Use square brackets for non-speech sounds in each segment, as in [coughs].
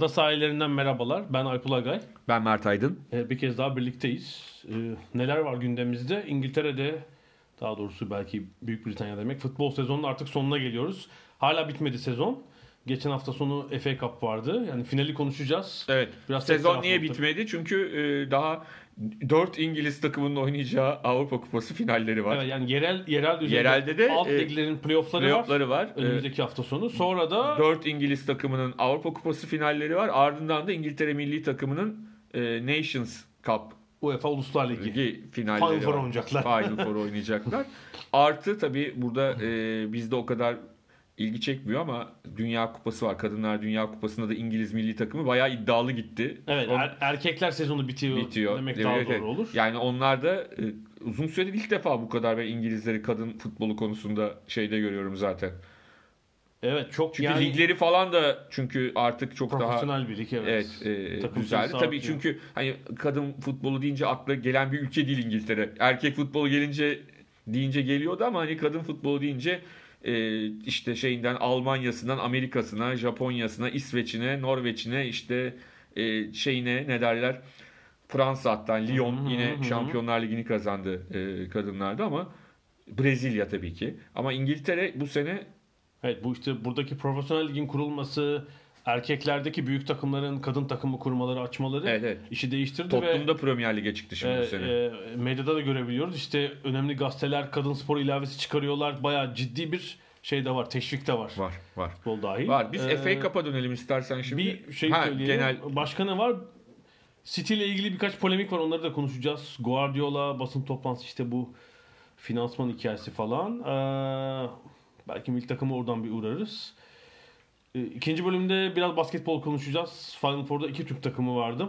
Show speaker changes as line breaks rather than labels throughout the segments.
Ada sahillerinden merhabalar. Ben Alp Ulagay.
Ben Mert Aydın.
Ee, Bir kez daha birlikteyiz. Ee, Neler var gündemimizde? İngiltere'de, daha doğrusu belki Büyük Britanya demek, futbol sezonunun artık sonuna geliyoruz. Hala bitmedi sezon. Geçen hafta sonu FA Cup vardı. Yani finali konuşacağız.
Evet.
Biraz
Sezon niye bitmedi? Çünkü e, daha 4 İngiliz takımının oynayacağı Avrupa Kupası finalleri var.
Evet, yani yerel yerel düzeyde
Yerelde de,
alt
e,
liglerin playoff'ları,
Playoff'ları var.
var. Önümüzdeki hafta sonu. Sonra da
4 İngiliz takımının Avrupa Kupası finalleri var. Ardından da İngiltere milli takımının e, Nations Cup
UEFA Uluslar Ligi.
Ligi finalleri
Final Four oynayacaklar.
Final Four oynayacaklar. [laughs] Artı tabii burada e, bizde o kadar ilgi çekmiyor ama Dünya Kupası var. Kadınlar Dünya Kupası'nda da İngiliz milli takımı bayağı iddialı gitti.
Evet,
Son-
er- erkekler sezonu bitiyor,
bitiyor.
demek
Evet,
daha
evet.
doğru olur.
Yani onlar da e, uzun süredir ilk defa bu kadar ben İngilizleri kadın futbolu konusunda şeyde görüyorum zaten.
Evet, çok
Çünkü
yani
ligleri falan da çünkü artık çok daha
profesyonel bir lig evet.
Evet, e, güzeldi. Tabii çünkü hani kadın futbolu deyince akla gelen bir ülke değil İngiltere. Erkek futbolu gelince deyince geliyordu ama hani kadın futbolu deyince e, işte şeyinden Almanya'sından Amerika'sına, Japonya'sına, İsveç'ine, Norveç'ine işte e, şeyine ne derler Fransa hatta Lyon yine. Şampiyonlar Ligi'ni kazandı e, kadınlarda ama Brezilya tabii ki. Ama İngiltere bu sene
Evet bu işte buradaki profesyonel ligin kurulması, erkeklerdeki büyük takımların kadın takımı kurmaları, açmaları
Evet, evet.
işi değiştirdi
Tottenham'da
ve
Premier Lig'e çıktı şimdi
e,
bu sene.
e, medyada da görebiliyoruz. İşte önemli gazeteler kadın spor ilavesi çıkarıyorlar. Bayağı ciddi bir şey de var, teşvik de var.
var, var.
Futbol dahil.
Var. Biz
Ee,
FA Cup'a dönelim istersen şimdi.
Bir şey
Ha,
söyleyelim.
Genel
Başka ne var? City ile ilgili birkaç polemik var. Onları da konuşacağız. Guardiola basın toplantısı işte bu finansman hikayesi falan. Ee, belki milli takımı oradan bir uğrarız. Ee, İkinci bölümde biraz basketbol konuşacağız. Final Four'da iki Türk takımı vardı.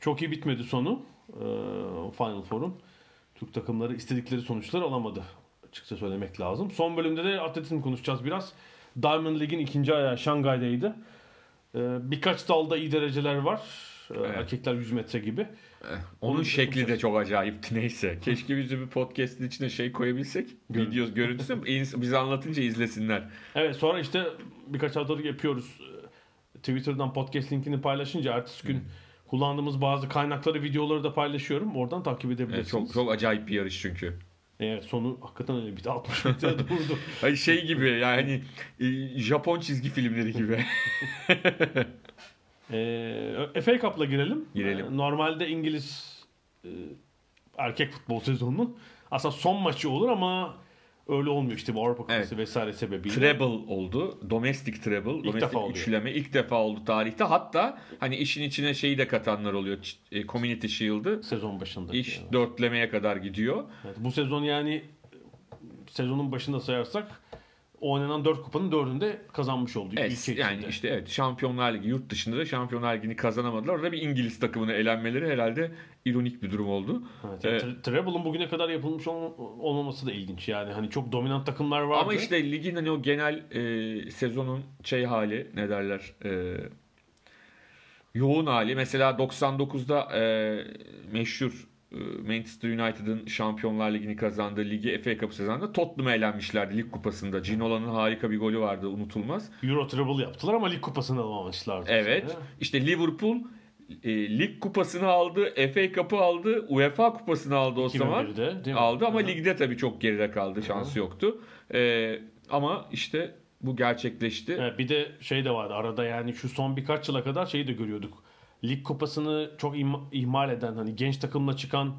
Çok iyi bitmedi sonu. Ee, Final Four'un. Türk takımları istedikleri sonuçları alamadı. Açıkça söylemek lazım. Son bölümde de atletizm konuşacağız biraz. Diamond League'in ikinci ayağı Şangay'daydı. Ee, birkaç dalda iyi dereceler var.
Evet.
Erkekler 100 metre gibi.
Onun
Onu
şekli de çok acayipti neyse. Keşke biz de bir podcast'in içine şey koyabilsek. Video görüntüsü bize anlatınca izlesinler.
Evet sonra işte birkaç haftalık yapıyoruz. Ee, Twitter'dan podcast linkini paylaşınca ertesi gün kullandığımız bazı kaynakları, videoları da paylaşıyorum. Oradan takip
Evet,
edebilirsiniz.
çok çok acayip bir yarış çünkü.
Evet sonu hakikaten öyle bir de 60 metre durdu. [laughs]
Hani şey gibi yani e, Japon çizgi filmleri gibi. [laughs]
Ee, FA Cup'la girelim.
Girelim.
Ee, Normalde İngiliz e, erkek futbol sezonunun aslında son maçı olur ama öyle olmuyor işte bu Avrupa Kupası vesaire sebebiyle.
treble oldu. Domestic treble. domestic
defa oluyor.
üçleme ilk defa oldu tarihte. Hatta hani işin içine şeyi de katanlar oluyor. E, Community Shield'ı.
sezon başında.
İş
Yani.
dörtlemeye kadar gidiyor.
Evet, bu sezon yani e, sezonun başında sayarsak oynanan 4 kupanın 4'ünde kazanmış oldu.
Evet,
ülke
yani
içinde.
işte evet Şampiyonlar Ligi yurt dışında da Şampiyonlar Ligi'ni kazanamadılar. Orada bir İngiliz takımına elenmeleri herhalde ironik bir durum oldu.
Evet, yani tre- Treble'ın bugüne kadar yapılmış ol- olmaması da ilginç. Yani hani çok dominant takımlar vardı.
Ama işte ligin hani o genel e, sezonun şey hali ne derler e, yoğun hali. Mesela 99'da e, meşhur Manchester United'ın Şampiyonlar Ligi'ni kazandığı ligi FA Cup sezonunda Tottenham'a elenmişlerdi lig kupasında. Ginola'nın harika bir golü vardı unutulmaz.
Euro Treble yaptılar ama lig kupasını alamamışlardı.
Evet.
Sonra.
İşte Liverpool e, lig kupasını aldı, FA Cup'ı aldı, UEFA kupasını aldı o zaman.
2001'de değil mi?
Aldı ama
Hı hı.
ligde tabii çok geride kaldı. Şansı yoktu. E, ama işte bu gerçekleşti.
Evet, bir de şey de vardı arada yani şu son birkaç yıla kadar şeyi de görüyorduk. Lig kupasını çok im- ihmal eden hani genç takımla çıkan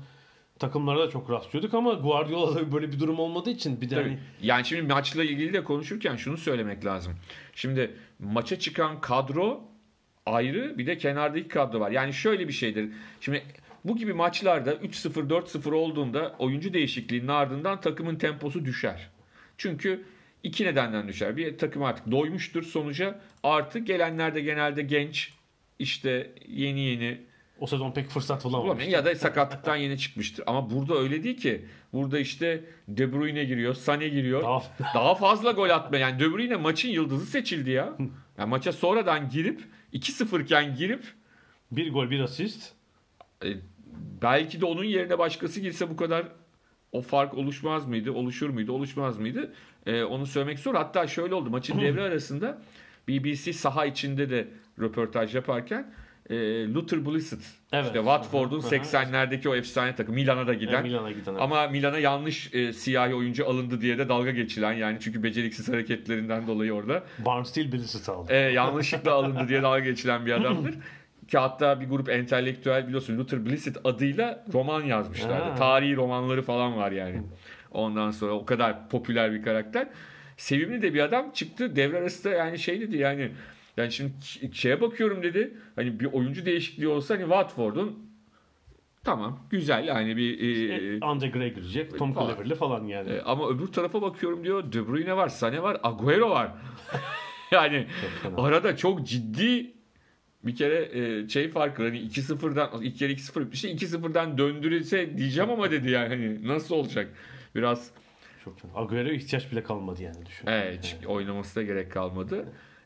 takımlara da çok rastlıyorduk ama Guardiola'da [laughs] böyle bir durum olmadığı için bir de
Tabii.
hani
Yani şimdi maçla ilgili de konuşurken şunu söylemek lazım. Şimdi maça çıkan kadro ayrı bir de kenardaki kadro var. Yani şöyle bir şeydir. Şimdi bu gibi maçlarda 3-0 4-0 olduğunda oyuncu değişikliğinin ardından takımın temposu düşer. Çünkü iki nedenden düşer. Bir takım artık doymuştur sonuca. Artı gelenler de genelde genç işte yeni yeni
O sezon pek fırsat bulamamış.
Ya da sakatlıktan yeni çıkmıştır. Ama burada öyle değil ki. Burada işte De Bruyne giriyor, Sané giriyor.
Daha- [laughs]
Daha fazla gol atma. Yani De Bruyne maçın yıldızı seçildi ya. Yani maça sonradan girip 2-0 iken girip
Bir gol bir asist.
e, belki de onun yerine başkası girse bu kadar o fark oluşmaz mıydı? Oluşur muydu? Oluşmaz mıydı? E, onu söylemek zor. Hatta şöyle oldu. Maçın devre arasında BBC saha içinde de röportaj yaparken e, Luther Blissett
Evet.
işte Watford'un
Hı hı.
80'lerdeki o efsane takım Milan'a da giden
Yani Milan'a giden. evet.
ama Milan'a yanlış e, siyahi oyuncu alındı diye de dalga geçilen yani çünkü beceriksiz hareketlerinden dolayı orada
Barnsteel birisi aldı.
e, yanlışlıkla alındı diye dalga geçilen bir adamdır. [laughs] Ki hatta bir grup entelektüel biliyorsun Luther Blissett adıyla roman yazmışlardı.
Ha.
Tarihi romanları falan var yani. Ondan sonra o kadar popüler bir karakter. Sevimli de bir adam çıktı devre arasında yani şey dedi yani yani şimdi şeye bakıyorum dedi. Hani bir oyuncu değişikliği olsa hani Watford'un tamam güzel yani bir e,
E, Andre Gray girecek. Tom
falan.
Cleverley falan yani.
e, ama öbür tarafa bakıyorum diyor. De Bruyne var, Sané var, Agüero var. [laughs] yani
fena.
arada çok ciddi bir kere e, şey farkı hani 2-0'dan ilk kere 2-0 bitmişti. 2-0'dan döndürülse diyeceğim ama dedi yani hani nasıl olacak? Biraz
Çok fena. Agüero'ya ihtiyaç bile kalmadı yani düşün.
Evet, çünkü oynaması da gerek kalmadı.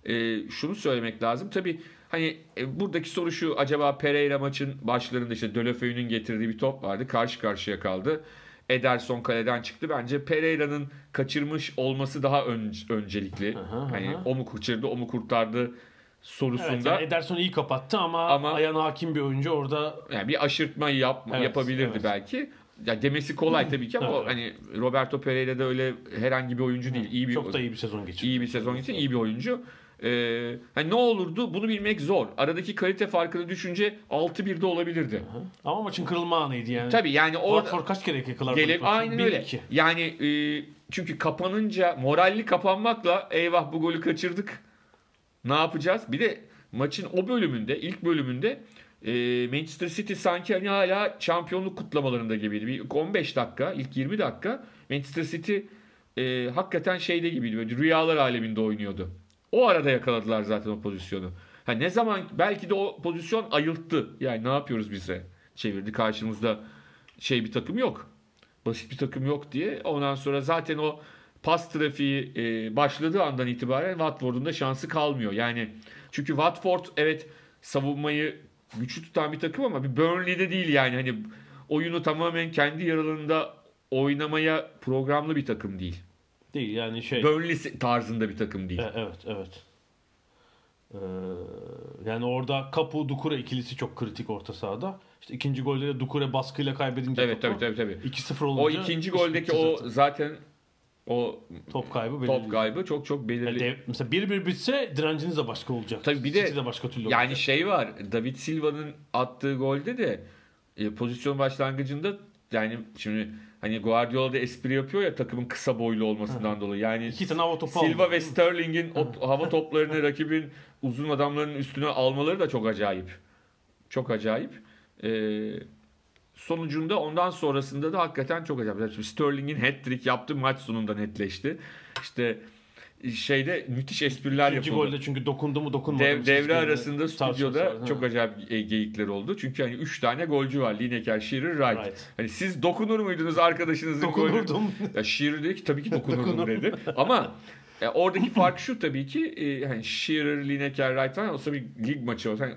Ee, şunu söylemek lazım. Tabii hani e, buradaki soru şu. Acaba Pereira maçın başlarında işte Dölofeu'nun getirdiği bir top vardı. Karşı karşıya kaldı. Ederson kaleden çıktı. Bence Pereira'nın kaçırmış olması daha ön- öncelikli.
Aha,
hani
aha.
o mu kaçırdı, o mu kurtardı sorusunda.
Evet, yani Ederson iyi kapattı ama,
Ama-
ayağına hakim bir oyuncu orada
Yani bir aşırtma yap,
Evet,
yapabilirdi
evet.
belki. Ya demesi kolay tabii ki ama
Evet,
o hani Roberto Pereira da öyle herhangi bir oyuncu değil. İyi bir
çok da iyi bir sezon geçirdi.
iyi bir sezon geçti, iyi bir oyuncu. Ee, hani ne olurdu bunu bilmek zor. Aradaki kalite farkını düşünce 6-1'de olabilirdi.
Hı. Ama maçın kırılma anıydı yani.
Tabii yani orada
Watford kaç kere yakalar?
gelip aynen öyle.
1-2.
Yani e, çünkü kapanınca moralli kapanmakla eyvah bu golü kaçırdık. Ne yapacağız? Bir de maçın o bölümünde, ilk bölümünde e, Manchester City sanki hani hala şampiyonluk kutlamalarında gibiydi. Bir 15 dakika, ilk 20 dakika Manchester City e, hakikaten şeyde gibiydi. Böyle rüyalar aleminde oynuyordu. O arada yakaladılar zaten o pozisyonu. Ha ne zaman belki de o pozisyon ayılttı. Yani ne yapıyoruz bize? Çevirdi karşımızda şey bir takım yok. Basit bir takım yok diye. Ondan sonra zaten o pas trafiği e, başladığı andan itibaren Watford'un da şansı kalmıyor. Yani çünkü Watford evet savunmayı güçlü tutan bir takım ama bir Burnley'de değil yani. Hani oyunu tamamen kendi yaralarında oynamaya programlı bir takım değil.
Değil yani şey.
Burnley tarzında bir takım değil.
E, evet evet. Ee, yani orada Kapu Dukure ikilisi çok kritik orta sahada. İşte ikinci golde de Dukure baskıyla kaybedince
Evet
topu,
tabii tabii tabii.
2-0
O
olunca
ikinci
iş
goldeki o
zaten.
o
top kaybı belirli.
top kaybı çok çok
Yani
belirli.
dev- mesela 1-1 bitse direnciniz de başka olacak.
Tabii bir de-
City de başka türlü
Yani
olacak.
şey var. David Silva'nın attığı golde de e, pozisyon başlangıcında yani şimdi hani Guardiola da espri yapıyor ya takımın kısa boylu olmasından dolayı. Yani
İki tane hava topu
Silva
aldı.
ve Sterling'in o hava [laughs] toplarını rakibin uzun adamların üstüne almaları da çok acayip. Çok acayip. Ee, sonucunda ondan sonrasında da hakikaten çok acayip. Şimdi Sterling'in hat-trick yaptığı maç sonunda netleşti. İşte şeyde müthiş espriler
İkinci
yapıldı.
golde çünkü dokundu mu dokunmadı
Dev,
mı?
devre arasında stüdyoda çok acayip e, geyikler oldu. Çünkü hani 3 tane golcü var. Lineker, Shearer, Wright.
Right.
Hani siz dokunur muydunuz arkadaşınızın golüne?
Dokunurdum.
Ya Shearer dedi ki tabii ki dokunurdum dedi. Ama e, oradaki fark şu tabii ki e, hani Shearer, Lineker, Wright falan olsa bir lig maçı olsa hani,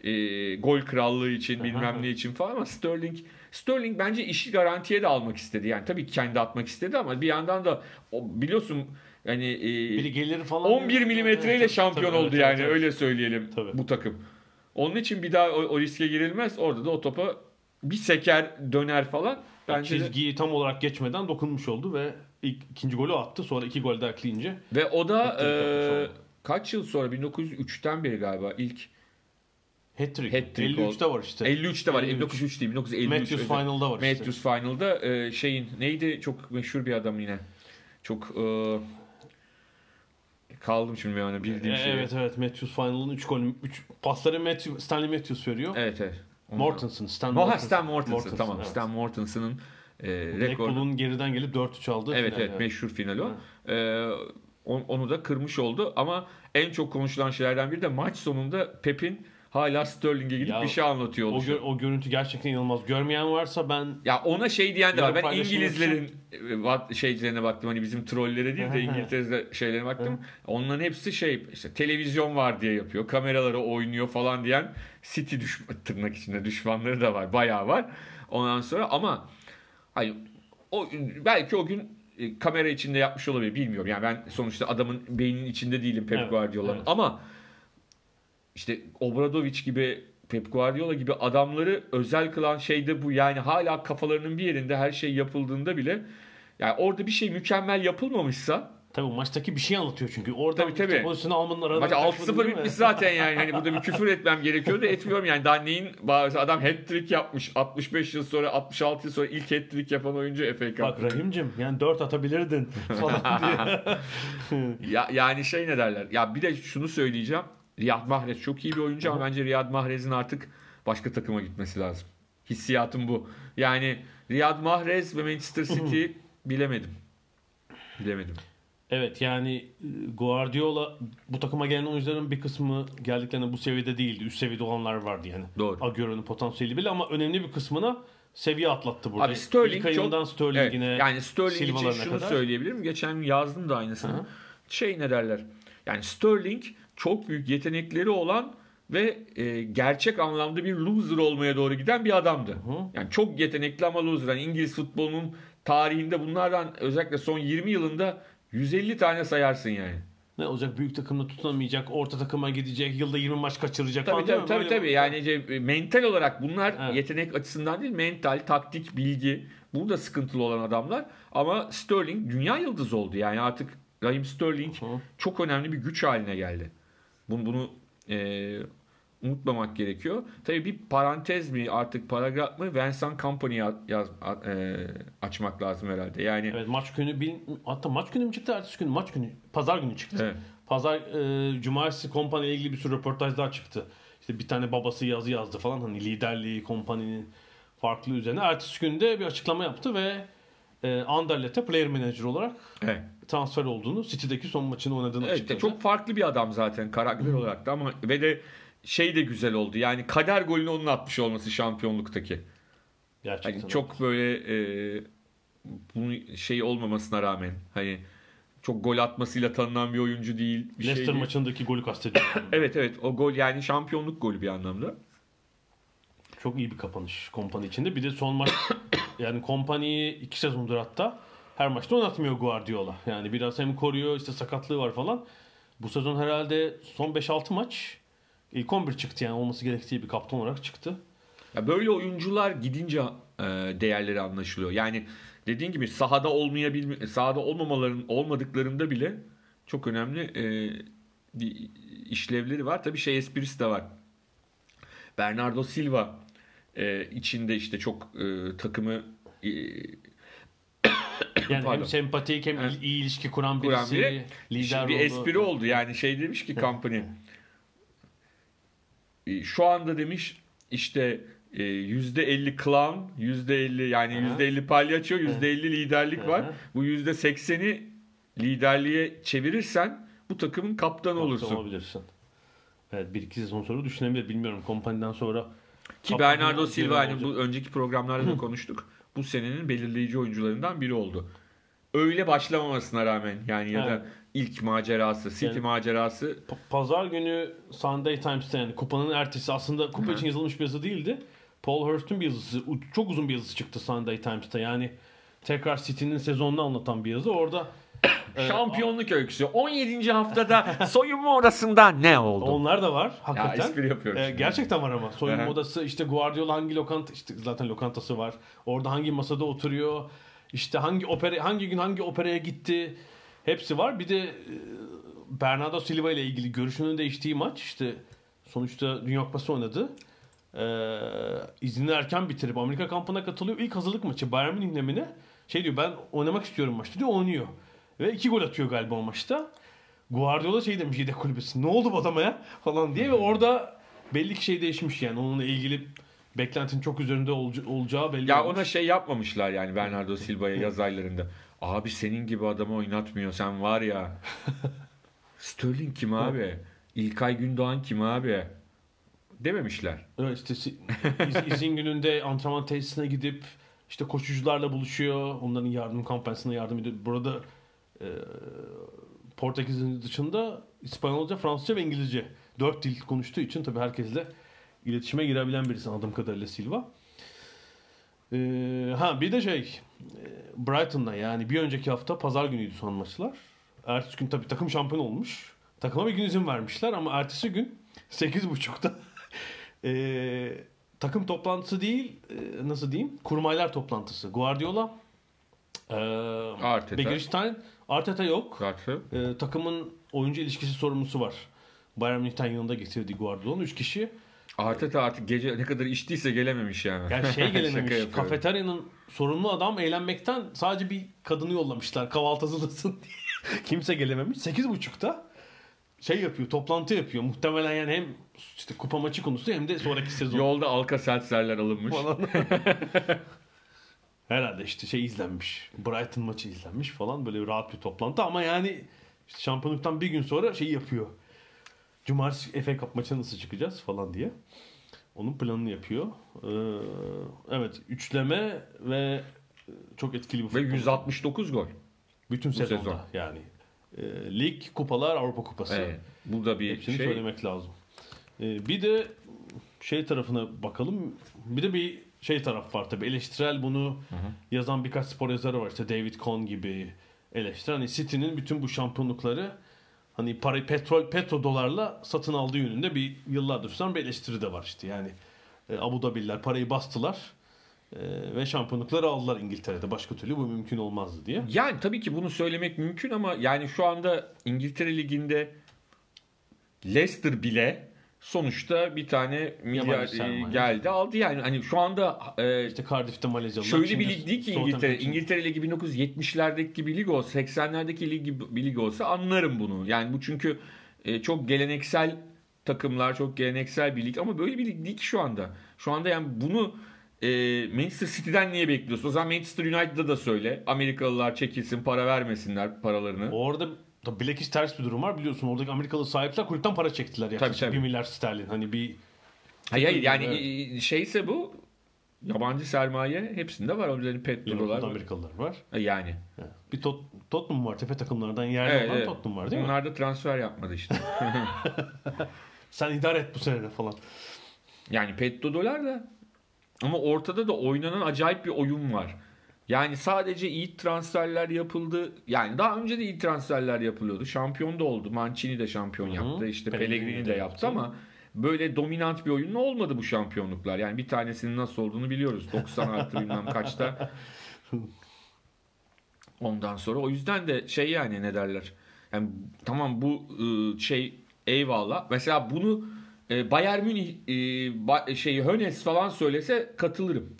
e, gol krallığı için bilmem ne için falan ama Sterling Sterling bence işi garantiye de almak istedi. Yani tabii ki kendi atmak istedi ama bir yandan da o, biliyorsun hani e,
Biri gelir falan.
11 milimetreyle şampiyon
tabii,
oldu
evet,
yani
evet.
öyle söyleyelim
Tabii.
bu takım. Onun için bir daha o, o riske girilmez. Orada da o topa bir seker döner falan. Bence de-
Çizgiyi tam olarak geçmeden dokunmuş oldu ve ilk, ikinci golü attı. Sonra iki gol daha ekleyince.
ve o da e, kaç yıl sonra 1903'ten beri galiba ilk
Hat-trick.
Hat-trick
53'te var işte.
53'te var.
53.
1903 değil 1953.
Matthews
özür-
Final'da var işte.
Matthews Final'da e, şeyin neydi çok meşhur bir adam yine. Çok e, kaldım şimdi ana bildiğim
E,
şey.
evet evet Matthews Final'ın 3 golü 3 pasları Matthew, Stanley Matthews veriyor.
Evet evet. Onu-
Mortensen, Stan Mortensen.
Stan Mortensen,
Mortensen,
tamam.
evet.
Stan Mortensen'ın e, rekor.
Blackpool'un geriden gelip 4-3 aldı.
Evet
final
evet
yani.
meşhur final o. Ee, on- onu da kırmış oldu ama en çok konuşulan şeylerden biri de maç sonunda Pep'in hala Sterling'e gidip
Ya,
bir şey anlatıyor
O,
oluşu.
gö- o görüntü gerçekten inanılmaz. Görmeyen varsa ben
Ya ona şey diyen de var. Ben İngilizlerin e, wat- şeylerine baktım. Hani bizim trollere değil de İngiltere'de şeylerine baktım. Onların hepsi şey işte televizyon var diye yapıyor. Kameralara oynuyor falan diyen City düş tırnak içinde düşmanları da var. Bayağı var. Ondan sonra ama hayır o belki o gün e, kamera içinde yapmış olabilir bilmiyorum. Yani ben sonuçta adamın beyninin içinde değilim Pep
Evet,
Guardiola'nın.
evet.
Ama işte Obradoviç gibi Pep Guardiola gibi adamları özel kılan şey de bu. Yani hala kafalarının bir yerinde her şey yapıldığında bile yani orada bir şey mükemmel yapılmamışsa
tabii maçtaki bir şey anlatıyor çünkü. Oradan
Tabii, tabii.
pozisyonu almanın aradan
Maç
kaçmadın
6-0
değil mi?
bitmiş zaten yani. Hani burada bir küfür etmem gerekiyordu. Etmiyorum yani. Daha neyin adam hat-trick yapmış. 65 yıl sonra 66 yıl sonra ilk hat-trick yapan oyuncu FA Cup.
Bak Rahim'cim yani 4 atabilirdin falan diye. [laughs]
Ya, yani şey ne derler. Ya bir de şunu söyleyeceğim. Riyad Mahrez çok iyi bir oyuncu ama bence Riyad Mahrez'in artık başka takıma gitmesi lazım. Hissiyatım bu. Yani Riyad Mahrez ve Manchester City bilemedim. Bilemedim.
evet yani e, Guardiola bu takıma gelen oyuncuların bir kısmı geldiklerinde bu seviyede değildi. Üst seviyede olanlar vardı yani.
Doğru.
Agüero'nun potansiyeli bile ama önemli bir kısmına seviye atlattı burada.
Abi Sterling
İlk
çok...
Sterling'ine
Evet, yani Sterling için şunu
kadar.
söyleyebilirim. Geçen yazdım da aynısını.
Hı hı.
Şey ne derler. Yani Sterling çok büyük yetenekleri olan ve e, gerçek anlamda bir loser olmaya doğru giden bir adamdı.
Hı.
Yani çok yetenekli ama loser. Yani İngiliz futbolunun tarihinde bunlardan özellikle son 20 yılında 150 tane sayarsın yani.
Ne olacak? Büyük takımda tutunamayacak, orta takıma gidecek, yılda 20 maç kaçıracak
Tabii
falan
tabii tabii,
Böyle-
tabii. Yani işte, mental olarak bunlar
Evet.
yetenek açısından değil, mental, taktik, bilgi burada sıkıntılı olan adamlar. Ama Sterling dünya yıldızı oldu. Yani artık Raheem Sterling
Hı.
çok önemli bir güç haline geldi. Bunu, bunu e, unutmamak gerekiyor. Tabii bir parantez mi artık paragraf mı Vincent Company yaz, e, açmak lazım herhalde. Yani
Evet maç günü bil, hatta maç günü mü çıktı ertesi gün maç günü pazar günü çıktı.
Evet.
Pazar e, cumartesi kompanya ile ilgili bir sürü röportajlar çıktı. İşte bir tane babası yazı yazdı falan hani liderliği kompaninin farklı üzerine. Ertesi günde bir açıklama yaptı ve e, Anderlet'e player manager olarak
evet.
transfer olduğunu, City'deki son maçını oynadığını
Evet,
açıkladı.
çok farklı bir adam zaten karakter olarak da ama ve de şey de güzel oldu. Yani kader golünü onun atmış olması şampiyonluktaki.
Gerçekten.
Hani çok böyle e, bunun şey olmamasına rağmen hani çok gol atmasıyla tanınan bir oyuncu değil. Bir şey
Leicester
değil.
maçındaki golü kastediyorum. [laughs]
Evet evet o gol yani şampiyonluk golü bir anlamda.
Çok iyi bir kapanış kompani içinde. Bir de son maç [coughs] yani kompaniyi iki sezondur hatta her maçta oynatmıyor Guardiola. Yani biraz hem koruyor işte sakatlığı var falan. Bu sezon herhalde son 5-6 maç ilk 11 çıktı yani olması gerektiği bir kaptan olarak çıktı.
Ya böyle oyuncular gidince e, değerleri anlaşılıyor. Yani dediğin gibi sahada olmayabilme sahada olmamaların olmadıklarında bile çok önemli e, işlevleri var. Tabii şey esprisi de var. Bernardo Silva e, içinde işte çok e, takımı e,
Yani
Pardon.
hem sempatik hem
Evet.
iyi ilişki kuran
kuran
birisi,
biri
lider
bir
oldu.
espri oldu. Yani şey demiş ki company e, şu anda demiş işte e, %50 clown, %50 yani
Aha.
%50 palyaço, %50 liderlik var. Bu %80'i liderliğe çevirirsen bu takımın kaptanı
Kaptan
olursun.
olabilirsin. Evet bir iki sezon sonra düşünebilir bilmiyorum kompaniden sonra.
Ki Bernardo Silva hani bu önceki programlarda da konuştuk. Bu senenin belirleyici oyuncularından biri oldu. Öyle başlamamasına rağmen yani ya da ilk macerası, City
Yani-
macerası
Pa- Pazar günü Sunday Times'ta yani kupanın ertesi aslında kupa
Hı.
için yazılmış bir yazı değildi. Paul Hurst'un bir yazısı. Çok uzun bir yazısı çıktı Sunday Times'ta. Yani tekrar City'nin sezonunu anlatan bir yazı. Orada [coughs] e,
Şampiyonluk öyküsü. 17. haftada [laughs] soyunma odasında ne oldu?
onlar da var
ya
hakikaten.
espri yapıyorum.
E,
şimdi.
gerçekten var ama. Soyunma odası işte Guardiola hangi lokanta işte zaten lokantası var. Orada hangi masada oturuyor. İşte hangi opera hangi gün hangi operaya gitti. Hepsi var. Bir de e, Bernardo Silva ile ilgili görüşünün değiştiği maç işte sonuçta Dünya Kupası oynadı. Ee, iznini erken bitirip Amerika kampına katılıyor. İlk hazırlık maçı Bayern Münih'le mi ne? Şey diyor ben oynamak istiyorum maçta diyor oynuyor. Ve iki gol atıyor galiba o maçta. Guardiola şey demiş yedek kulübesi. Ne oldu bu adama ya? Falan diye ve orada belli ki şey değişmiş yani. Onunla ilgili beklentinin çok üzerinde olca- olacağı belli
Ya
olmuş.
ona şey yapmamışlar yani Bernardo [laughs] Silva'ya yaz aylarında. Abi senin gibi adamı oynatmıyor sen var ya. [laughs] Sterling kim abi? İlkay Gündoğan kim abi? Dememişler.
Evet işte izin gününde antrenman tesisine gidip işte koşucularla buluşuyor. Onların yardım kampanyasına yardım ediyor. Burada e, Portekiz'in dışında İspanyolca, Fransızca ve İngilizce. Dört dil konuştuğu için tabii herkesle iletişime girebilen birisi anladığım kadarıyla Silva. E, ha bir de şey e, Brighton'la yani bir önceki hafta pazar günüydü son maçlar. Ertesi gün tabii takım şampiyon olmuş. Takıma bir gün izin vermişler ama ertesi gün 8.30'da [laughs] e, takım toplantısı değil e, nasıl diyeyim kurmaylar toplantısı. Guardiola e,
Arteta.
Begiristain Arteta yok.
Zaten.
E, takımın oyuncu ilişkisi sorumlusu var. Bayern Münih'ten yanında getirdiği Guardiola'nın 3 kişi.
Arteta artık gece ne kadar içtiyse gelememiş yani.
Yani şey [laughs] gelememiş. kafeteryanın sorumlu adam eğlenmekten sadece bir kadını yollamışlar. Kahvaltı hazırlasın [laughs] diye. Kimse gelememiş. 8.30'da şey yapıyor, toplantı yapıyor. Muhtemelen yani hem işte kupa maçı konusu hem de sonraki sezon.
Yolda Alka Seltzer'ler alınmış.
falan. [laughs] Herhalde işte şey izlenmiş. Brighton maçı izlenmiş falan. Böyle rahat bir toplantı ama yani işte şampiyonluktan bir gün sonra şey yapıyor. Cumartesi FA Cup maçına nasıl çıkacağız falan diye. Onun planını yapıyor. Ee, evet üçleme ve çok etkili bir
Ve
futbol.
169 gol.
Bütün sezonda
sezon.
yani. Ee, lig, kupalar, Avrupa Kupası.
Evet. Bu da bir
Hepsini
şey.
söylemek lazım. Ee, bir de şey tarafına bakalım. Bir de bir şey taraf var tabii. Eleştirel bunu yazan birkaç spor yazarı var. İşte David Cohn gibi eleştiren. Hani City'nin bütün bu şampiyonlukları hani para, petrol, petrodolarla satın aldığı yönünde bir yıllardır süren bir eleştiri de var işte. Yani e, Abu Dhabi'liler parayı bastılar e, ve şampiyonlukları aldılar İngiltere'de. Başka türlü bu mümkün olmazdı diye.
Yani tabii ki bunu söylemek mümkün ama yani şu anda İngiltere Ligi'nde Leicester bile sonuçta bir tane milyar e, geldi aldı yani hani şu anda e,
İşte Cardiff'te Malezyalılar.
şöyle bir lig değil ki İngiltere. İngiltere Ligi 1970'lerdeki gibi lig olsa 80'lerdeki lig gibi bir lig olsa anlarım bunu. Yani bu çünkü e, çok geleneksel takımlar çok geleneksel bir lig ama böyle bir lig değil ki şu anda. Şu anda yani bunu e, Manchester City'den niye bekliyorsun? O zaman Manchester United'da da söyle. Amerikalılar çekilsin para vermesinler paralarını.
Orada da bilakis ters bir durum var biliyorsun. Oradaki Amerikalı sahipler kulüpten para çektiler yaklaşık
Tabii, tabii.
1 milyar sterlin. Hani bir
Hayır, hayır yani
Evet.
e, şeyse bu yabancı sermaye hepsinde var. Onların
Liverpool'da
var.
Amerikalılar var.
E, Yani.
Bir Tot Tottenham var. Tepe takımlardan yerli
Evet,
olan
evet.
Tottenham var değil mi?
Onlar da transfer yapmadı işte. [laughs]
Sen idare et bu sene falan.
Yani petrodolar da ama ortada da oynanan acayip bir oyun var. Yani sadece iyi transferler yapıldı. Yani daha önce de iyi transferler yapılıyordu. Şampiyon da oldu. Mancini de şampiyon
Hı hı.
yaptı. İşte
Pellegrini de
yaptı ama böyle dominant bir oyun olmadı bu şampiyonluklar. Yani bir tanesinin nasıl olduğunu biliyoruz. 90 artı bilmem kaçta. Ondan sonra o yüzden de şey yani ne derler. Yani tamam bu ıı, şey eyvallah. Mesela bunu e, Bayern Münih e, ba- şey Hönes falan söylese katılırım.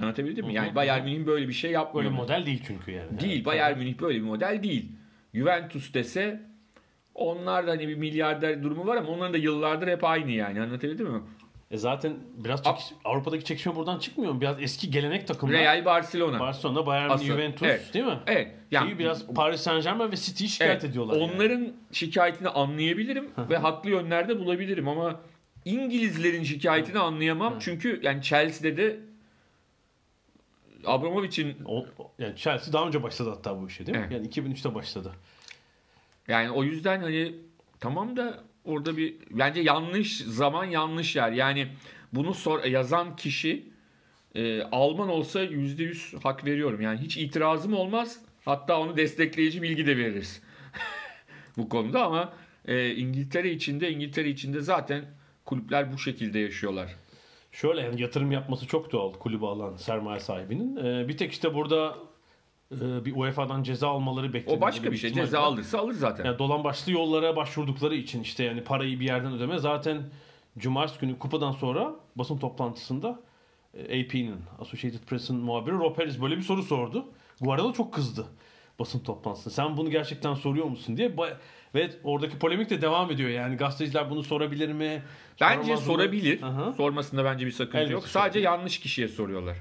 Anlatabildim mi? Yani. Bayern Münih'in böyle bir şey
Böyle
yapmıyor.
model değil çünkü yani.
Değil.
Evet.
Bayern Münih böyle bir model değil. Juventus dese onlar da hani bir milyarder durumu var ama onların da yıllardır hep aynı yani. Anlatabildim mi?
E zaten biraz çekiş- Avrupa'daki çekişme buradan çıkmıyor mu? Biraz eski gelenek takımlar.
Real Barcelona.
Barcelona, Bayern
Asıl-
Juventus
evet.
değil mi?
evet. Yani
Şeyi biraz Paris Saint Germain ve City'yi şikayet
Evet,
ediyorlar. yani.
Onların şikayetini anlayabilirim ve haklı yönlerde bulabilirim ama İngilizlerin şikayetini anlayamam. Çünkü yani Chelsea'de de Abramovich'in
yani Chelsea daha önce başladı hatta bu işe değil mi?
Evet.
Yani 2003'te başladı.
yani o yüzden hani tamam da orada bir bence yanlış zaman yanlış yer. Yani bunu sor, yazan kişi e, Alman olsa %100 hak veriyorum. Yani hiç itirazım olmaz. Hatta onu destekleyici bilgi de veririz. [laughs] bu konuda ama e, İngiltere içinde İngiltere içinde zaten kulüpler bu şekilde yaşıyorlar.
Şöyle yani yatırım yapması çok doğal kulübü alan sermaye sahibinin. Ee, bir tek işte burada e, bir UEFA'dan ceza almaları bekleniyor.
O başka bir şey.
ihtimal
Ceza alırsa alır zaten.
Yani dolan başlı yollara başvurdukları için işte yani parayı bir yerden ödeme. Zaten Cumartesi günü kupadan sonra basın toplantısında e, AP'nin, Associated Press'in muhabiri Rob Harris böyle bir soru sordu. Guardiola çok kızdı. basın toplantısında. Sen bunu gerçekten soruyor musun diye. Ve oradaki polemik de devam ediyor. Yani gazeteciler bunu sorabilir mi?
Bence sorabilir.
Aha.
Sormasında bence bir sakınca
Elbette
yok.
sorabilir.
Sadece yanlış kişiye soruyorlar.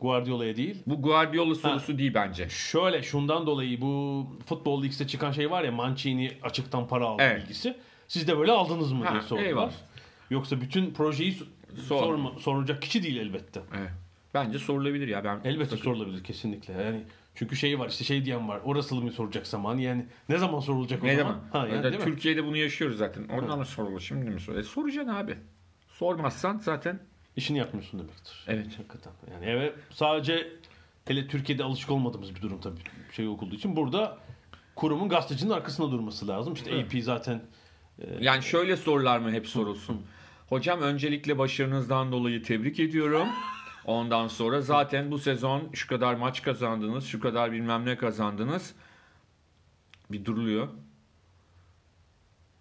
Guardiola'ya değil.
Bu Guardiola sorusu değil bence.
Şöyle şundan dolayı bu Futbol League'de çıkan şey var ya Mancini açıktan para aldı
Evet.
bilgisi. Siz de böyle aldınız mı
Ha,
diye sordular.
eyvallah.
Yoksa bütün projeyi so-
Sor.
sorma, sorulacak kişi değil elbette.
Evet. Bence sorulabilir ya. Ben
Elbette sorulabilir kesinlikle. Yani çünkü şey var işte şey diyen var. Orası mı soracak zaman? Yani ne zaman sorulacak o
Ne
zaman?
zaman?
Ha, yani,
Ya,
değil mi?
Türkiye'de bunu yaşıyoruz zaten. Oradan mı sorulur? Şimdi mi sorulur? E, soracaksın abi. Sormazsan zaten
İşini yapmıyorsun demektir.
Evet.
Hakikaten. Yani evet sadece hele Türkiye'de alışık olmadığımız bir durum tabii şey okulduğu için. Burada kurumun gazetecinin arkasında durması lazım. İşte AP zaten
yani şöyle sorular mı hep sorulsun. Hocam öncelikle başarınızdan dolayı tebrik ediyorum. Ondan sonra zaten bu sezon şu kadar maç kazandınız, şu kadar bilmem ne kazandınız. Bir duruluyor.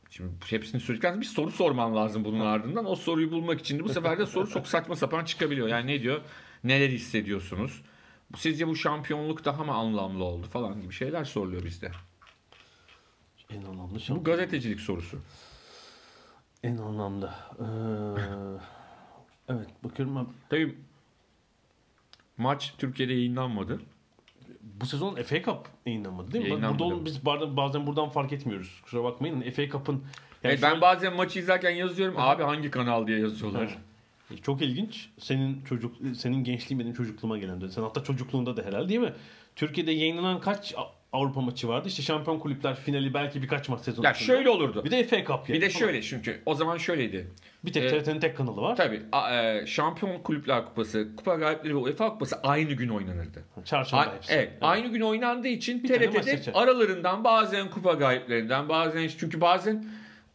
Şimdi hepsini söyledikten bir soru sorman lazım bunun ardından. O soruyu bulmak için de bu sefer de soru çok saçma sapan çıkabiliyor. Yani ne diyor? Neler hissediyorsunuz? Sizce bu şampiyonluk daha mı anlamlı oldu falan gibi şeyler soruluyor bizde.
en anlamlı
Bu
şey.
gazetecilik sorusu.
En anlamlı. Ee, evet bakıyorum ben
Tabii maç Türkiye'de yayınlanmadı.
Bu sezon FA Cup yayınlanmadı değil mi?
Yayınlanmadı.
Burada onu biz bazen, buradan fark etmiyoruz. Kusura bakmayın. FA Cup'ın yani
Evet, ben
şöyle-
bazen maçı izlerken yazıyorum. Abi hangi kanal diye yazıyorlar.
E, Çok ilginç. Senin çocuk senin gençliğin benim çocukluğuma gelen. Sen hatta çocukluğunda da herhalde değil mi? Türkiye'de yayınlanan kaç Avrupa maçı vardı? İşte Şampiyon Kulüpler finali belki birkaç maç sezonu.
Ya
içinde.
şöyle olurdu.
Bir de FA Cup yani.
Bir de şöyle çünkü o zaman şöyleydi.
Bir tek
e,
TRT'nin tek kanalı var.
Tabii a- e, Şampiyon Kulüpler Kupası, Kupa Galipleri ve UEFA Kupası aynı gün oynanırdı.
Çarşamba
A-
hepsi.
evet, aynı gün oynandığı için
Bir
TRT'de aralarından bazen kupa galiplerinden bazen çünkü bazen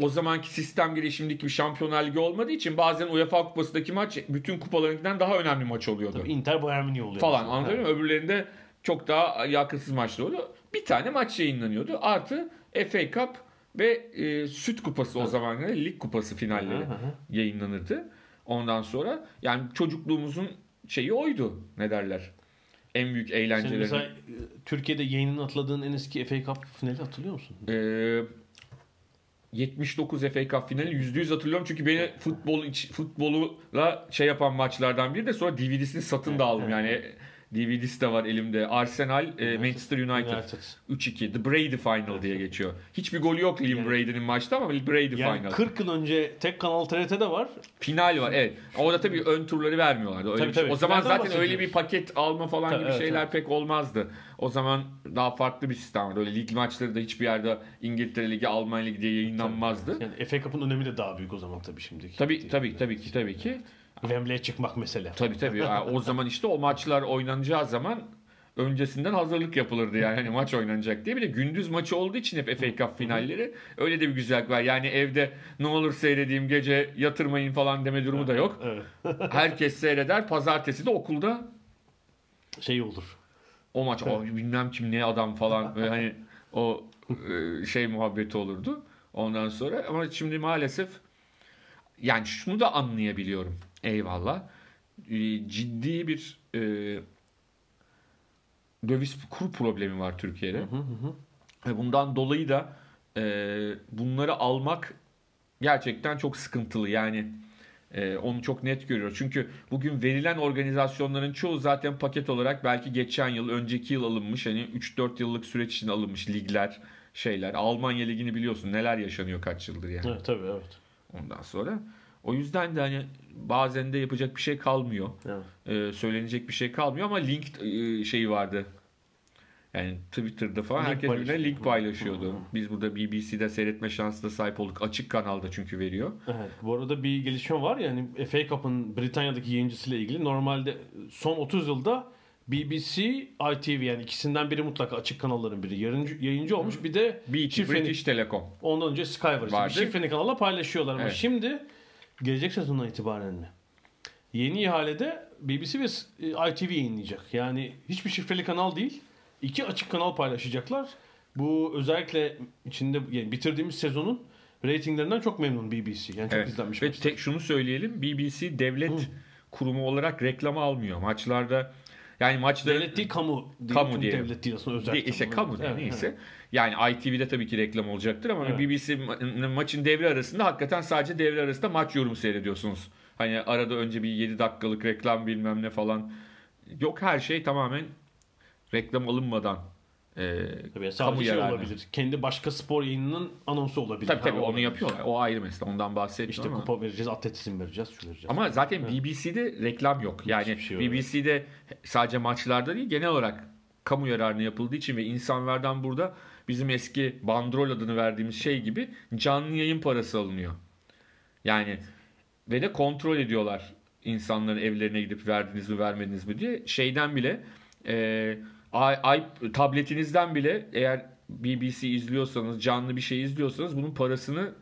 o zamanki sistem gereği şimdiki bir şampiyonlar ligi olmadığı için bazen UEFA kupasındaki maç bütün kupalarınkinden daha önemli maç oluyordu.
Tabii Inter Bayern Münih oluyor.
falan anladın mı? Öbürlerinde çok daha yakınsız maçlar oluyor. Bir tane maç yayınlanıyordu. Artı FA Cup ve e, Süt Kupası o zaman lig kupası finalleri yayınlanırdı. Ondan sonra yani çocukluğumuzun şeyi oydu. Ne derler? En büyük eğlenceleri.
mesela e, Türkiye'de yayınını atladığın en eski FA Cup finali hatırlıyor musun?
Ee, 79 FA Cup finali %100 hatırlıyorum çünkü beni futbol futboluyla şey yapan maçlardan biri de sonra DVD'sini satın da aldım yani DVD'si de var elimde. Arsenal, e, Manchester United.
United.
3-2. The Brady Final diye geçiyor. Hiçbir golü yok Liam Brady'nin maçta ama Brady
Yani
Final.
40 yıl önce tek kanal TRT'de var.
Final var evet. Orada tabii ön turları vermiyorlardı. Öyle
Tabii,
bir şey.
tabii.
O zaman
Finalden
zaten öyle bir paket alma falan
Tabii,
gibi
evet,
şeyler
evet.
pek olmazdı. O zaman daha farklı bir sistem vardı. Öyle lig maçları da hiçbir yerde İngiltere Ligi, Almanya Ligi diye yayınlanmazdı.
Yani FA Cup'ın önemi de daha büyük o zaman tabii şimdiki.
Tabii tabii tabii ki tabii ki.
Wembley'e çıkmak mesele.
Tabii tabii. Yani o zaman işte o maçlar oynanacağı zaman öncesinden hazırlık yapılırdı yani hani maç oynanacak diye. Bir de gündüz maçı olduğu için hep FA Cup finalleri öyle de bir güzellik var. Yani evde ne olur seyredeyim gece yatırmayın falan deme durumu da yok. [laughs] Herkes seyreder. Pazartesi de okulda
Şey olur.
o maç o bilmem kim ne adam falan böyle hani o e, şey muhabbeti olurdu. Ondan sonra ama şimdi maalesef yani şunu da anlayabiliyorum. Eyvallah. E, Ciddi bir e, döviz kur problemi var Türkiye'de. Ve bundan dolayı da e, bunları almak gerçekten çok sıkıntılı. Yani e, onu çok net görüyoruz. Çünkü bugün verilen organizasyonların çoğu zaten paket olarak belki geçen yıl, önceki yıl alınmış. Hani 3-4 yıllık süreç için alınmış ligler, şeyler. Almanya ligini biliyorsun neler yaşanıyor kaç yıldır yani.
Evet tabii evet.
Ondan sonra. O yüzden de hani bazen de yapacak bir şey kalmıyor.
evet.
Ee, söylenecek bir şey kalmıyor ama link e, şeyi vardı. Yani Twitter'da falan
Link
herkes birbirine link paylaşıyordu. Biz burada BBC'de seyretme şansına sahip olduk. Açık kanalda çünkü veriyor.
Evet. Bu arada bir gelişme var ya hani FA Cup'ın Britanya'daki yayıncısıyla ilgili normalde son 30 yılda BBC, ITV yani ikisinden biri mutlaka açık kanalların biri yayıncı, yayıncı olmuş. Bir de
BT,
şifreni-
British Telecom.
ondan önce Sky var. işte. Bir şifreni kanalla paylaşıyorlar ama
Evet.
şimdi gelecek sezondan itibaren mi? Yeni ihalede BBC ve e, ITV yayınlayacak. Yani hiçbir şifreli kanal değil. iki açık kanal paylaşacaklar. Bu özellikle içinde yani bitirdiğimiz sezonun reytinglerinden çok memnun BBC. Yani çok
Evet.
izlenmiş.
Ve
maçlar.
tek şunu söyleyelim. BBC devlet kurumu olarak reklam almıyor. Maçlarda Yani maçların
Devlet değil kamu. Değil,
Kamu diyelim.
Devlet değil aslında özel.
Değil, işte kamu
Evet,
neyse.
evet.
Yani ITV'de tabii ki reklam olacaktır ama
Evet.
BBC ma- maçın devre arasında hakikaten sadece devre arasında maç yorumu seyrediyorsunuz. Hani arada önce bir 7 dakikalık reklam bilmem ne falan. Yok her şey tamamen reklam alınmadan e,
Tabii
kamu
sadece şey
yararına.
olabilir. Kendi başka spor yayınının anonsu olabilir.
Tabii tabii
Ha,
onu
olabilir.
yapıyorlar. O ayrı mesele. Ondan bahsetmiyorum
İşte
ama.
kupa vereceğiz, atletizm vereceğiz, şu vereceğiz.
Ama zaten BBC'de reklam yok. Yani
şey.
BBC'de sadece maçlarda değil genel olarak kamu yararına yapıldığı için ve insanlardan burada bizim eski bandrol adını verdiğimiz şey gibi canlı yayın parası alınıyor. Yani ve de kontrol ediyorlar insanların evlerine gidip verdiniz mi vermediniz mi diye. Şeyden bile e, ay, ay- tabletinizden bile eğer BBC izliyorsanız canlı bir şey izliyorsanız bunun parasını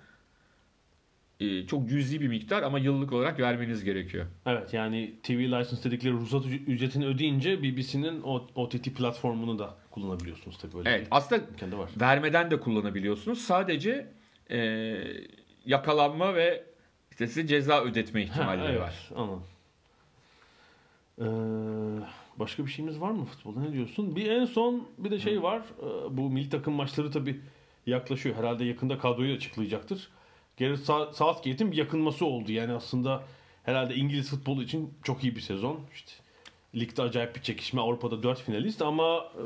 e, çok cüzi bir miktar ama yıllık olarak vermeniz gerekiyor.
Evet yani TV license dedikleri ruhsat üc- ücretini ödeyince BBC'nin o OTT platformunu da kullanabiliyorsunuz tabii böyle.
Evet aslında
var.
vermeden de kullanabiliyorsunuz. Sadece e, yakalanma ve işte size ceza ödetme
Ha,
ihtimalleri
evet,
var.
Anladım. Ee, başka bir şeyimiz var mı futbolda ne diyorsun? Bir en son bir de şey var. Ee, bu milli takım maçları tabii yaklaşıyor. Herhalde yakında kadroyu açıklayacaktır. Gareth Southgate'in bir yakınması oldu. Yani aslında herhalde İngiliz futbolu için çok iyi bir sezon. İşte ligde acayip bir çekişme. Avrupa'da 4 finalist ama e,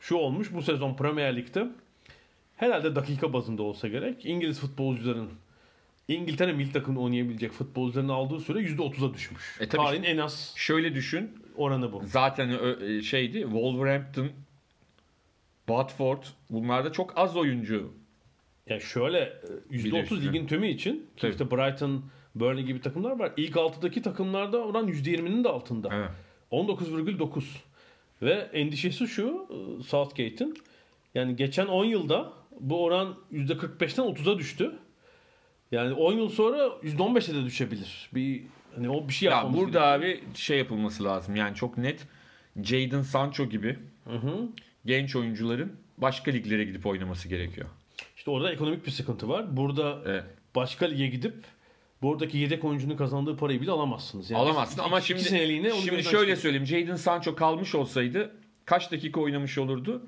şu olmuş bu sezon Premier Lig'de herhalde dakika bazında olsa gerek İngiliz futbolcuların İngiltere milli takımında oynayabilecek futbolcuların aldığı süre %30'a düşmüş.
E tabii
Tarihin en az
Şöyle düşün.
oranı bu.
Zaten ö- e, şeydi Wolverhampton, Watford bunlarda çok az oyuncu.
Ya şöyle e, %30
üstüne.
ligin tümü için ki
Tabii.
işte Brighton, Burnley gibi takımlar var. İlk 6'daki takımlarda oran %20'nin de altında.
Evet.
19,9. Ve endişesi şu e, Southgate'in yani geçen 10 yılda bu oran %45'ten 30'a düştü. Yani 10 yıl sonra %15'e de düşebilir. Bir hani o bir şey
Ya
yapmamız
burada abi şey yapılması lazım. Yani çok net Jadon Sancho gibi
Hı hı.
genç oyuncuların başka liglere gidip oynaması gerekiyor.
İşte orada ekonomik bir sıkıntı var. Burada
Evet.
başka lige gidip buradaki yedek oyuncunun kazandığı parayı bile alamazsınız. Yani
Alamazsın
iki-
ama
iki
şimdi
seneliğine onu
şimdi
gözden
şöyle
çıkarın.
söyleyeyim. Jadon Sancho kalmış olsaydı kaç dakika oynamış olurdu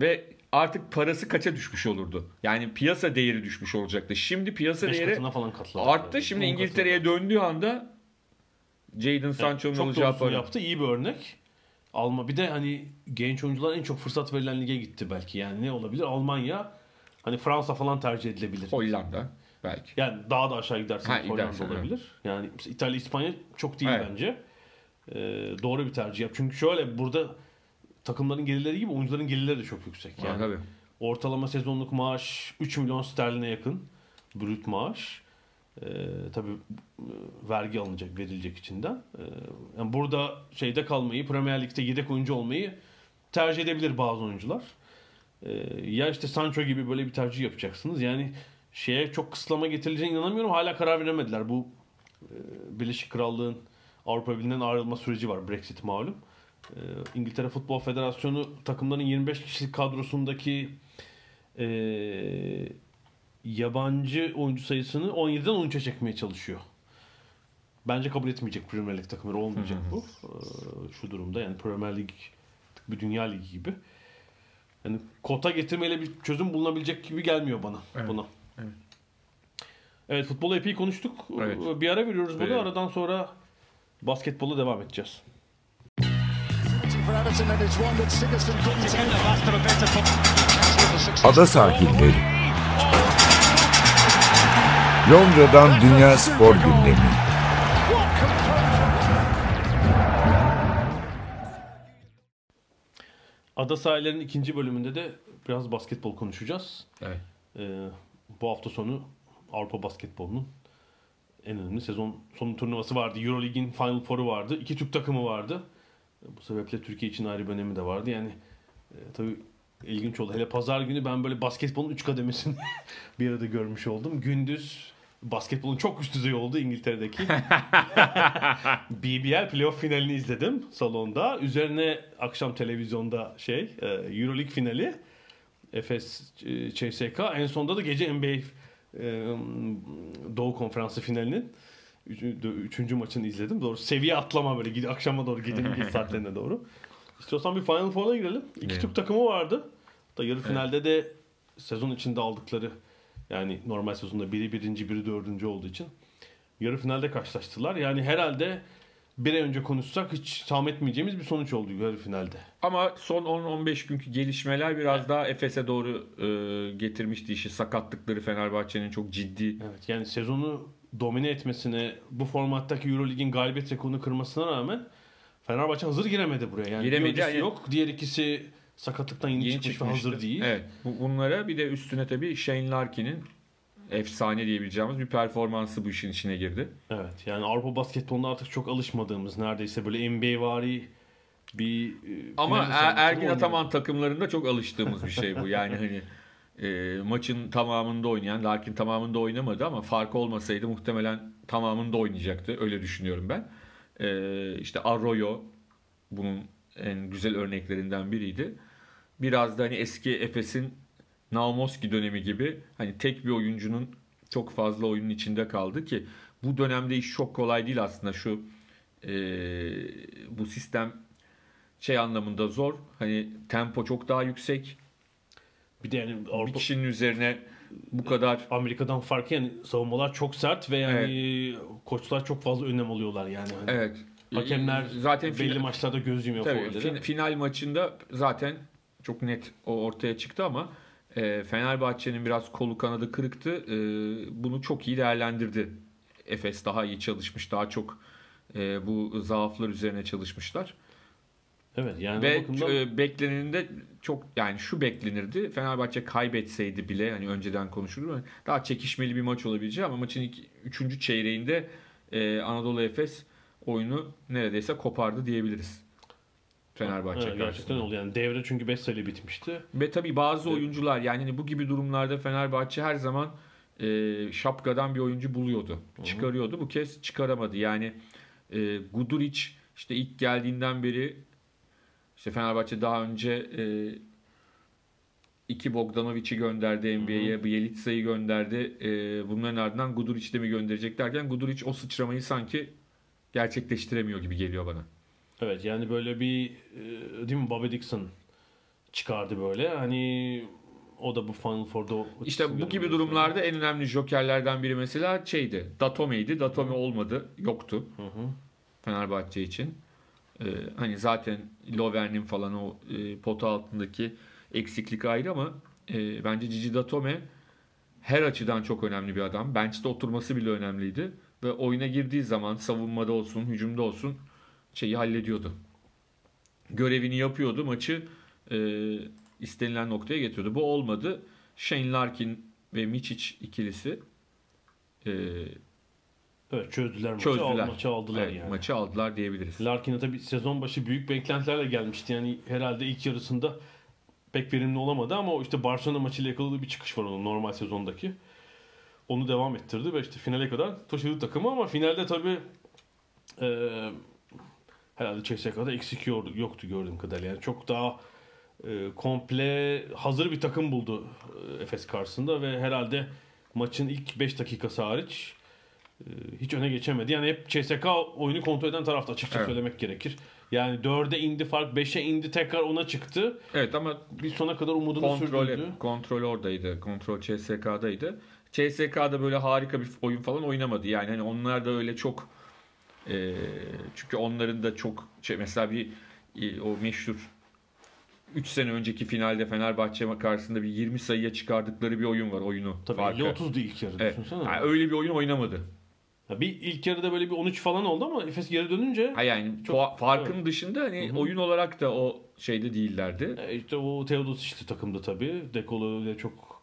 ve artık parası kaça düşmüş olurdu? Yani piyasa değeri düşmüş olacaktı. Şimdi piyasa
Beş
değeri
falan
arttı. Şimdi
On
İngiltere'ye döndüğü anda Jadon. Sancho'nun
çok
olacağı para.
yaptı. İyi bir örnek. Alma bir de hani genç oyuncular en çok fırsat verilen lige gitti belki. Yani ne olabilir? Almanya hani Fransa falan tercih edilebilir.
Hollanda belki.
Yani daha da aşağı gidersen
Ha,
Hollanda
gidersen,
olabilir. Yani mesela İtalya, İspanya çok değil
Evet.
bence. Ee, doğru bir tercih yap. Çünkü şöyle burada takımların gelirleri gibi oyuncuların gelirleri de çok yüksek. Yani
tabii.
ortalama sezonluk maaş 3 milyon sterline yakın brüt maaş. Ee, tabii e, vergi alınacak, verilecek içinden. Ee, yani burada şeyde kalmayı, Premier Lig'de yedek oyuncu olmayı tercih edebilir bazı oyuncular. Ee, ya işte Sancho gibi böyle bir tercih yapacaksınız. Yani şeye çok kısıtlama getirileceğine inanamıyorum. Hala karar veremediler. Bu e, Birleşik Krallığın Avrupa Birliği'nden ayrılma süreci var. Brexit malum. Ee, İngiltere Futbol Federasyonu takımların 25 kişilik kadrosundaki e, yabancı oyuncu sayısını 17'den 13'e çekmeye çalışıyor. Bence kabul etmeyecek Premier Lig takımları olmayacak bu. Ee, şu durumda yani Premier Lig bir dünya ligi gibi. Yani kota getirmeyle bir çözüm bulunabilecek gibi gelmiyor bana
Evet,
buna.
evet.
Evet futbolu epey konuştuk.
Evet.
Bir ara veriyoruz burada.
Verelim.
Aradan sonra basketbola devam edeceğiz.
Ada sahilleri. Londra'dan Dünya Spor Gündemi.
Ada sahillerinin ikinci bölümünde de biraz basketbol konuşacağız.
Evet.
Ee, bu hafta sonu Avrupa basketbolunun en önemli sezon sonu turnuvası vardı. Euroleague'in Final Four'u vardı. İki Türk takımı vardı. Bu sebeple Türkiye için ayrı bir önemi de vardı. Yani e, tabii ilginç oldu. Hele pazar günü ben böyle basketbolun 3 kademesini [laughs] bir arada görmüş oldum. Gündüz basketbolun çok üst düzey olduğu İngiltere'deki [laughs] BBL playoff finalini izledim salonda. Üzerine akşam televizyonda şey e, Euroleague finali. Efes e, CSK. En sonunda da gece NBA e, Doğu Konferansı finalinin Üçüncü, maçını izledim. Doğru seviye atlama böyle gidi akşama doğru gecenin [laughs] geç saatlerine doğru. İstiyorsan bir Final Four'a girelim. İki
Evet.
Türk takımı vardı. Da yarı finalde de sezon içinde aldıkları yani normal sezonda biri birinci biri dördüncü olduğu için yarı finalde karşılaştılar. Yani herhalde bir ay önce konuşsak hiç tahmin etmeyeceğimiz bir sonuç oldu yarı finalde.
Ama son 10-15 günkü gelişmeler biraz daha Efes'e doğru e, getirmişti işi. Sakatlıkları Fenerbahçe'nin çok ciddi.
Evet yani sezonu domine etmesine bu formattaki Eurolig'in galibiyet rekorunu kırmasına rağmen Fenerbahçe hazır giremedi buraya. Yani
Giremedi, yani-
yok. Diğer ikisi sakatlıktan yeni,
Yeni
çıkmış ve
çıkmıştı.
hazır değil.
Evet. Bu- Bunlara bir de üstüne tabii Shane Larkin'in efsane diyebileceğimiz bir performansı bu işin içine girdi.
Evet yani Avrupa basketbolunda artık çok alışmadığımız neredeyse böyle NBA vari bir e,
Ama Er- Ergin. Ataman takımlarında çok alıştığımız bir şey bu. Yani hani e, maçın tamamında oynayan, Larkin tamamında oynamadı ama fark olmasaydı muhtemelen tamamında oynayacaktı. Öyle düşünüyorum ben. E, işte Arroyo bunun en güzel örneklerinden biriydi. Biraz da hani eski Efes'in Naumoski dönemi gibi hani tek bir oyuncunun çok fazla oyunun içinde kaldı ki bu dönemde iş çok kolay değil aslında şu e, bu sistem şey anlamında zor. Hani tempo çok daha yüksek.
Bir de yani
Bir
Avrupa,
kişinin üzerine bu kadar
Amerika'dan farkı yani savunmalar çok sert ve yani koçlar çok fazla önlem alıyorlar yani. Hani
evet.
Hakemler
zaten
belli
final,
maçlarda göz yumuyor
tabii, fin- final maçında zaten çok net o ortaya çıktı ama e, Fenerbahçe'nin biraz kolu kanadı kırıktı. E, bunu çok iyi değerlendirdi. Efes daha iyi çalışmış. Daha çok e, bu zaaflar üzerine çalışmışlar.
Evet yani
Ve
bakımdan
e, bekleneninde çok yani şu beklenirdi. Fenerbahçe kaybetseydi bile hani önceden konuşulur daha çekişmeli bir maç olabileceği ama maçın ilk, üçüncü çeyreğinde e, Anadolu Efes oyunu neredeyse kopardı diyebiliriz. Fenerbahçe
evet, gerçekten oldu yani devre çünkü 5 sayıyla bitmişti.
Ve tabii bazı
Evet.
oyuncular yani hani bu gibi durumlarda Fenerbahçe her zaman e, şapkadan bir oyuncu buluyordu. Çıkarıyordu. Bu kez çıkaramadı. Yani e, Guduric işte ilk geldiğinden beri işte Fenerbahçe daha önce e, iki Bogdanovic'i gönderdi NBA'ye, Bielitsa'yı gönderdi. E, bunların ardından Guduric'i de mi gönderecek derken Guduric o sıçramayı sanki gerçekleştiremiyor gibi geliyor bana.
Evet yani böyle bir e, değil mi Bobby Dixon çıkardı böyle. Hani o da bu Final Four'da
İşte bu gibi durumlarda en önemli jokerlerden biri mesela şeydi. Datome'ydi. Datome olmadı. Yoktu.
Hı hı.
Fenerbahçe için. Ee, hani zaten Lovern'in falan o e, pota altındaki eksiklik ayrı ama e, bence Cici Datome her açıdan çok önemli bir adam. Bench'te oturması bile önemliydi. Ve oyuna girdiği zaman savunmada olsun, hücumda olsun şeyi hallediyordu. Görevini yapıyordu. Maçı e, istenilen noktaya getiriyordu. Bu olmadı. Shane Larkin ve Mičić ikilisi e,
Evet çözdüler maçı.
çözdüler.
Al- Maçı aldılar
Evet,
yani.
Maçı aldılar diyebiliriz.
Larkin'e tabii sezon başı büyük beklentilerle gelmişti. Yani herhalde ilk yarısında pek verimli olamadı ama o işte Barcelona maçıyla yakaladığı bir çıkış var onun normal sezondaki. Onu devam ettirdi ve işte finale kadar taşıdı takımı ama finalde tabii e, herhalde CSK'da eksik yoktu gördüğüm kadarıyla. Yani çok daha e, komple hazır bir takım buldu e, Efes karşısında ve herhalde maçın ilk 5 dakikası hariç hiç öne geçemedi. Yani hep CSK oyunu kontrol eden tarafta açıkça
Evet.
söylemek gerekir. Yani 4'e indi fark 5'e indi tekrar ona çıktı.
Evet ama
Bir sona kadar umudunu
kontrol,
sürdürdü.
kontrol oradaydı. Kontrol CSK'daydı. CSK'da böyle harika bir oyun falan oynamadı. Yani hani onlar da öyle çok e, çünkü onların da çok şey mesela bir e, o meşhur 3 sene önceki finalde Fenerbahçe karşısında bir 20 sayıya çıkardıkları bir oyun var oyunu.
Tabii
farkı.
50-30'du ilk yarı
Evet.
düşünsene.
Yani öyle bir oyun oynamadı.
Ya bir ilk yarıda böyle bir 13 falan oldu ama Efes geri dönünce
Ha yani
Çok-
fa- farkın dışında hani
Hı hı.
oyun olarak da o şeyde değillerdi.
e, işte o Teodos işte takımda tabii. Dekolo ile çok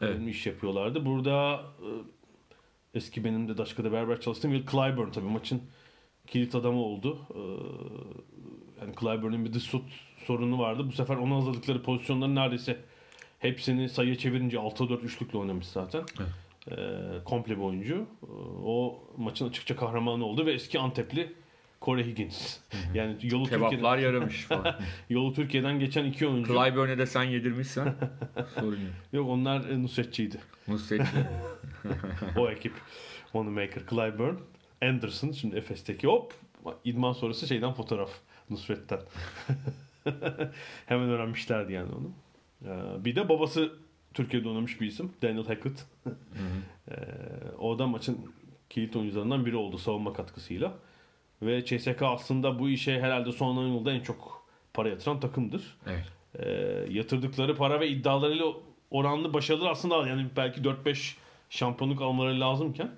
Evet.
iş yapıyorlardı. Burada e, eski benim de Daşka'da beraber çalıştığım Will Clyburn tabii maçın kilit adamı oldu. E, yani Clyburn'un bir dış şut sorunu vardı. Bu sefer ona hazırlıkları pozisyonların neredeyse hepsini sayıya çevirince 6-4 üçlükle oynamış zaten. E, komple bir oyuncu. E, o maçın açıkça kahramanı oldu ve eski Antepli Corey Higgins. Yani yolu Türkiye'den,
Kebaplar yaramış falan. [laughs]
yolu Türkiye'den geçen iki oyuncu.
Clyburn'e de sen yedirmişsen [laughs] sorun yok.
Yok onlar e, Nusretçiydi.
Nusret [laughs]
o ekip. Moneymaker, Clyburn. Anderson şimdi Efes'teki hop idman sonrası şeyden fotoğraf Nusret'ten. Hemen öğrenmişlerdi yani onu. Ee, bir de babası Türkiye'de oynamış bir isim. Daniel Hackett. Ee, o da maçın kilit oyuncularından biri oldu savunma katkısıyla. Ve CSK aslında bu işe herhalde son 10 yılda en çok para yatıran takımdır.
Evet.
Ee, yatırdıkları para ve iddialarıyla oranlı başarılar aslında yani belki 4-5 şampiyonluk almaları lazımken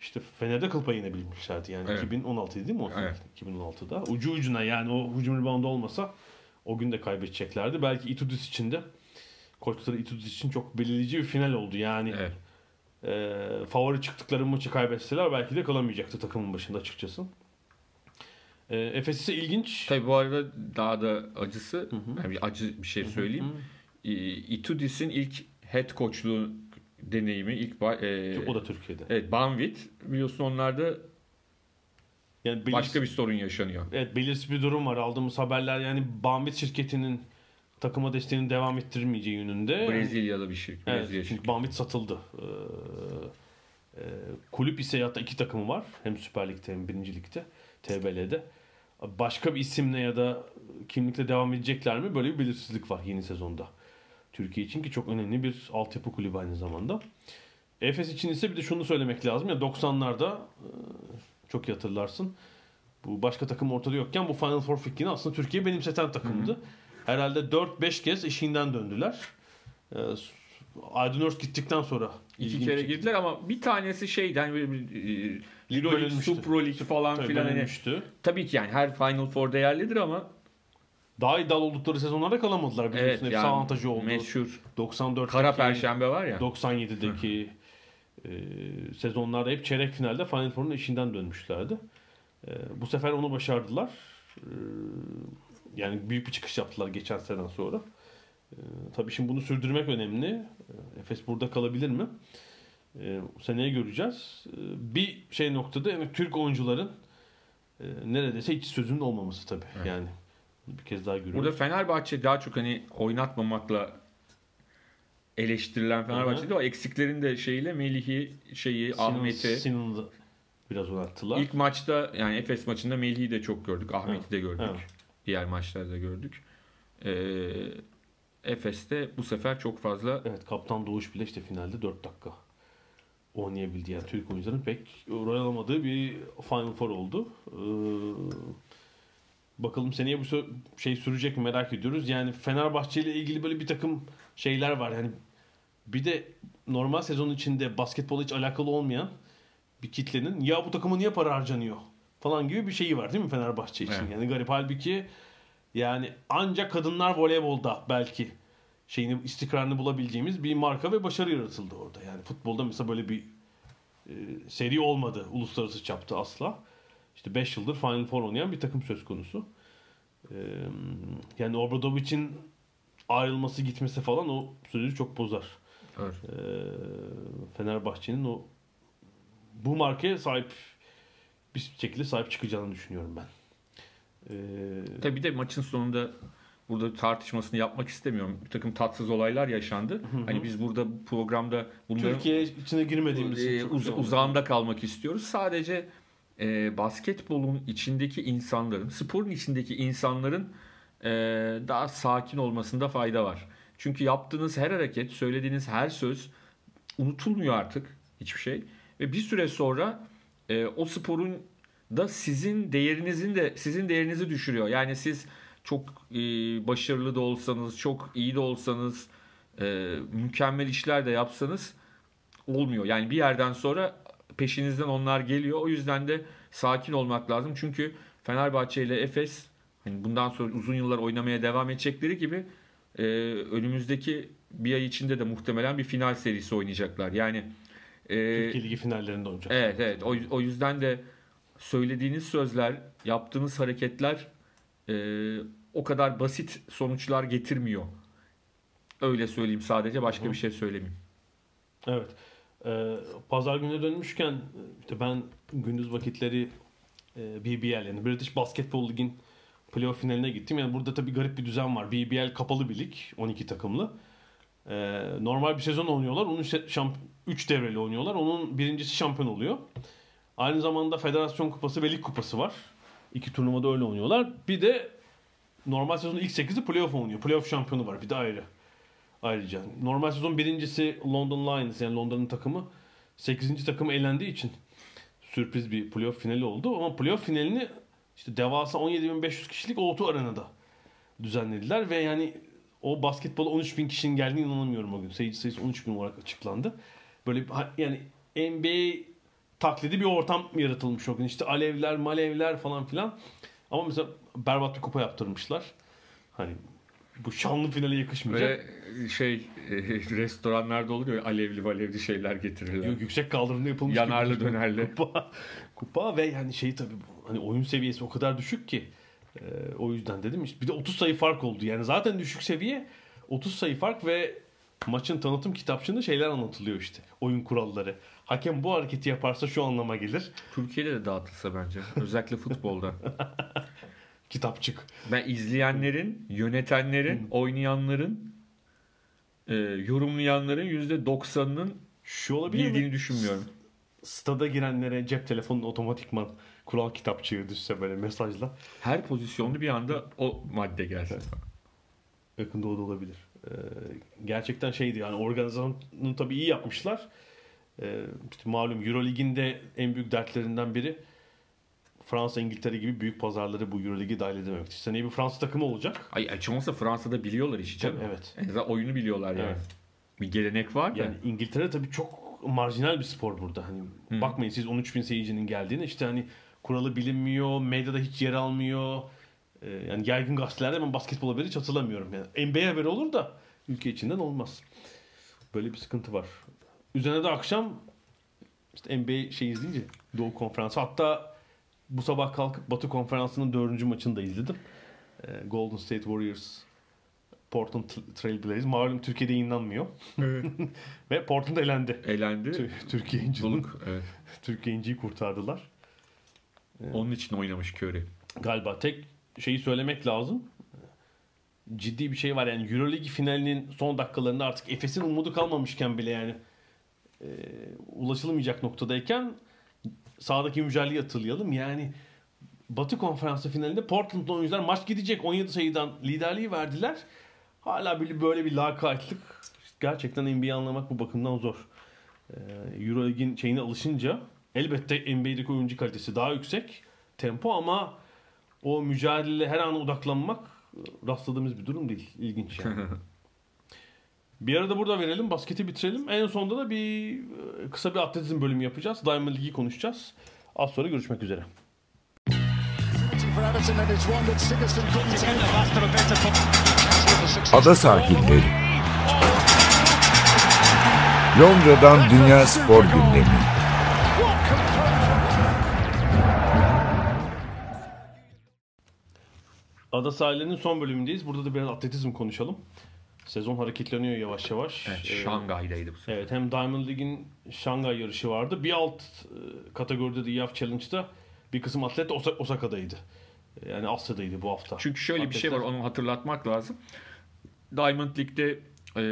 işte Fener'de kıl payı inebilmişlerdi. Yani
Evet.
2016 değil mi o?
Evet.
2016'da. Ucu ucuna yani o hücum reboundu olmasa o gün de kaybedeceklerdi. Belki Itudis için de koçları Itudis için çok belirleyici bir final oldu. Yani
Evet.
e, favori çıktıkları maçı kaybetseler belki de kalamayacaktı takımın başında açıkçası. E, Efes ise ilginç.
Tabii bu arada daha da acısı, yani bir acı bir şey söyleyeyim. E, Itudis'in ilk head coachluğu deneyimi ilk e,
O da Türkiye'de.
Evet, Banvit biliyorsun onlarda
Yani belirsiz,
başka bir sorun yaşanıyor.
evet, belirsiz bir durum var. Aldığımız haberler yani Bambit şirketinin takıma desteğini devam ettirmeyeceği yönünde.
Brezilyalı bir şirket.
Evet,
Brezilya
çünkü. Bambit satıldı. Ee, e, kulüp ise hatta iki takımı var. Hem Süper Lig'de hem Birinci Lig'de. TBL'de. Başka bir isimle ya da kimlikle devam edecekler mi? Böyle bir belirsizlik var yeni sezonda. Türkiye için ki çok önemli bir altyapı kulübü aynı zamanda. Efes için ise bir de şunu söylemek lazım. Ya 90'larda e, çok iyi hatırlarsın. Bu başka takım ortada yokken bu Final Four fikrini aslında Türkiye benimseten takımdı. Herhalde 4-5 kez eşiğinden döndüler. Ee, Aydın Ört gittikten sonra
İki kere girdiler ama bir tanesi şeyden böyle bir e, Euro Lig,
bölünmüştü.
Super Lig falan
Tabii
filan hani tabii ki yani her Final Four değerlidir ama
Daha iddialı oldukları sezonlarda kalamadılar biliyorsun.
evet
Hepsi
yani
avantajı oldu.
meşhur
94'teki,
Kara Perşembe var ya.
97'deki e, sezonlarda hep çeyrek finalde Final Four'un eşiğinden dönmüşlerdi. E, bu sefer onu başardılar. E, yani büyük bir çıkış yaptılar geçen seneden sonra. E, tabii şimdi bunu sürdürmek önemli. E, Efes burada kalabilir mi? E, seneye göreceğiz. E, bir şey noktada yani Türk oyuncuların e, neredeyse hiç sözünün olmaması tabii.
Evet.
Yani bir kez daha görüyoruz.
Burada Fenerbahçe daha çok hani oynatmamakla eleştirilen Fenerbahçe'de o eksiklerin de şeyiyle Melih'i şeyi
Sinan-
Ahmet'i
Sinan'ı biraz oynattılar.
ilk maçta yani Efes maçında Melih'i de çok gördük. Ahmet'i de gördük.
Evet.
Diğer maçlarda gördük. Ee, Efes'te bu sefer çok fazla
Evet Kaptan Doğuş bile işte finalde 4 dakika oynayabildi. Yani Türk oyuncuların pek rol alamadığı bir Final Four oldu. Ee, bakalım seneye bu şey sürecek mi merak ediyoruz. Yani Fenerbahçe ile ilgili böyle bir takım şeyler var. Yani bir de normal sezon içinde basketbola hiç alakalı olmayan bir kitlenin ya bu takıma niye para harcanıyor falan gibi bir şeyi var değil mi Fenerbahçe için?
Evet.
Yani garip halbuki yani ancak kadınlar voleybolda belki şeyini istikrarını bulabileceğimiz bir marka ve başarı yaratıldı orada. Yani futbolda mesela böyle bir e, seri olmadı uluslararası çapta asla. İşte 5 yıldır Final Four oynayan bir takım söz konusu. E, yani Obradovic'in ayrılması gitmesi falan o süreci çok bozar.
Evet.
E, Fenerbahçe'nin o bu markaya sahip bir şekilde sahip çıkacağını düşünüyorum ben. E,
Tabii de maçın sonunda burada tartışmasını yapmak istemiyorum. Bir takım tatsız olaylar yaşandı. Hani biz burada bu programda bunların
Türkiye içine girmediğimiz için
e,
çok
uz- uzağında kalmak istiyoruz. Sadece e, basketbolun içindeki insanların, sporun içindeki insanların e, daha sakin olmasında fayda var. Çünkü yaptığınız her hareket, söylediğiniz her söz unutulmuyor artık hiçbir şey. Ve bir süre sonra e, o sporun da sizin değerinizin de sizin değerinizi düşürüyor. Yani siz çok e, başarılı da olsanız, çok iyi de olsanız, e, mükemmel işler de yapsanız olmuyor. Yani bir yerden sonra peşinizden onlar geliyor. O yüzden de sakin olmak lazım. Çünkü Fenerbahçe ile Efes hani bundan sonra uzun yıllar oynamaya devam edecekleri gibi e, önümüzdeki bir ay içinde de muhtemelen bir final serisi oynayacaklar. Yani
Türkiye Ligi finallerinde oynayacak.
Evet evet o, o yüzden de söylediğiniz sözler, yaptığınız hareketler e, o kadar basit sonuçlar getirmiyor. Öyle söyleyeyim sadece başka bir şey söylemeyeyim.
Evet. Ee, Pazar gününe dönmüşken işte ben gündüz vakitleri e, BBL yani British Basketball Lig'in playoff finaline gittim. Yani burada tabii garip bir düzen var. BBL kapalı bir lig. 12 takımlı. Ee, normal bir sezon oynuyorlar. Onun 3 devreli oynuyorlar. Onun birincisi şampiyon oluyor. Aynı zamanda Federasyon Kupası ve Lig Kupası var. İki turnuvada öyle oynuyorlar. Bir de normal sezonun ilk 8'i playoff oynuyor. Playoff şampiyonu var bir de ayrı. Ayrıca. Normal sezon birincisi London Lions yani Londra'nın takımı 8. takım elendiği için sürpriz bir playoff finali oldu. Ama playoff finalini işte devasa 17.500 kişilik O2 Arena'da düzenlediler ve yani o basketbola 13.000 kişinin geldiğine inanamıyorum o gün. Seyirci sayısı 13.000 olarak açıklandı. Böyle yani NBA taklidi bir ortam yaratılmış o gün. İşte alevler, malevler falan filan. Ama mesela berbat bir kupa yaptırmışlar. Hani bu şanlı finale yakışmayacak.
Böyle şey e, [laughs] restoranlarda olur ya alevli alevli şeyler getirirler.
Yok, yüksek kaldırımda yapılmış
Yanarlı
gibi.
dönerli. [laughs]
Kupa, kupa ve yani şey tabii hani oyun seviyesi o kadar düşük ki e, o yüzden dedim işte bir de 30 sayı fark oldu. Yani zaten düşük seviye 30 sayı fark ve maçın tanıtım kitapçığında şeyler anlatılıyor işte. Oyun kuralları. Hakem bu hareketi yaparsa şu anlama gelir.
Türkiye'de de dağıtılsa bence. Özellikle futbolda. [laughs]
Kitapçık.
Ben izleyenlerin, yönetenlerin, oynayanların, e, yorumlayanların %90'ının
Şu olabilir mi?
bildiğini düşünmüyorum.
Stada girenlere cep telefonun otomatikman kural kitapçığı düşse böyle mesajla.
Her pozisyonda bir anda o madde gelsin.
Yakında o da olabilir. Ee, gerçekten şeydi yani organizasyonu tabii iyi yapmışlar. Ee, işte malum Eurolig'in de en büyük dertlerinden biri Fransa, İngiltere gibi büyük pazarları bu Eurolig'e dahil edememek. Seneye bir Fransa takımı olacak.
Ay hiç olmazsa Fransa'da biliyorlar işi canım.
Evet.
En azından oyunu biliyorlar yani.
Evet.
Bir gelenek var da.
Yani İngiltere tabii çok marjinal bir spor burada. Hani bakmayın siz 13 bin seyircinin geldiğine işte hani kuralı bilinmiyor, medyada hiç yer almıyor. Ee, yani yaygın gazetelerde ben basketbol haberi hiç hatırlamıyorum. Yani NBA haberi olur da ülke içinden olmaz. Böyle bir sıkıntı var. Üzerine de akşam işte NBA şey izleyince Doğu Konferansı hatta bu sabah kalkıp Batı Konferansı'nın dördüncü maçını da izledim. Ee, Golden State Warriors Portland Trail Blazers. Malum Türkiye'de yayınlanmıyor. [laughs] Ve Portland elendi.
Elendi.
Tü- Türkiye İnci'nin
Buluk. Evet. [laughs]
Türkiye İnci'yi kurtardılar.
Onun için oynamış Curry.
Galiba tek şeyi söylemek lazım. Ciddi bir şey var yani Euroleague finalinin son dakikalarında artık Efes'in umudu kalmamışken bile yani e, ulaşılamayacak noktadayken sahadaki mücadeleyi hatırlayalım. Yani Batı Konferansı finalinde Portland'da oyuncular maç gidecek 17 sayıdan liderliği verdiler. Hala böyle, bir lakaytlık gerçekten NBA anlamak bu bakımdan zor. Ee, Euroleague'in şeyine alışınca elbette NBA'deki oyuncu kalitesi daha yüksek tempo ama o mücadele her an odaklanmak e, rastladığımız bir durum değil. İlginç yani. [laughs] bir arada burada verelim, basketi bitirelim. En sonunda da bir e, kısa bir atletizm bölümü yapacağız. Diamond League'i konuşacağız. Az sonra görüşmek üzere.
Ada sahilleri. Londra'dan Dünya Spor Gündemi.
Ada sahillerinin son bölümündeyiz. Burada da biraz atletizm konuşalım. Sezon hareketleniyor yavaş yavaş.
Evet,
Ee,
Şangay'daydı bu sefer.
Evet hem Diamond League'in Şangay yarışı vardı. Bir alt e, kategoride de EF Challenge'da bir kısım atlet Osaka'daydı. Yani Asya'daydı bu hafta.
Çünkü şöyle bir şey var
Atletler-
onu hatırlatmak lazım. Diamond League'de e,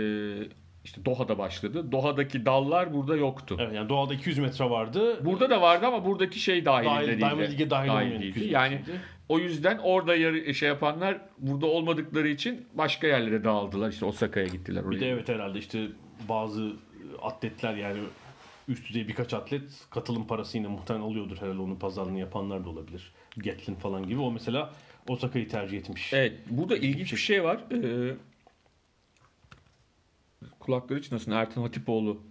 işte Doha'da başladı. Doha'daki dallar burada yoktu.
Evet yani doğada 200 metre vardı.
Burada da vardı ama buradaki şey dahil,
Dahil-
değildi.
Diamond League'e dahil olmayan
değildi.
200
Yani o yüzden orada yarı, şey yapanlar burada olmadıkları için başka yerlere dağıldılar. İşte Osaka'ya gittiler oraya.
Bir de evet herhalde işte bazı atletler yani üst düzey birkaç atlet katılım parası yine muhtemelen alıyordur herhalde onun pazarlığını yapanlar da olabilir. Gatlin falan gibi. O mesela Osaka'yı tercih etmiş.
Evet, burada ilginç bir şey var. Ee, kulakları çınlasın Ertan Hatipoğlu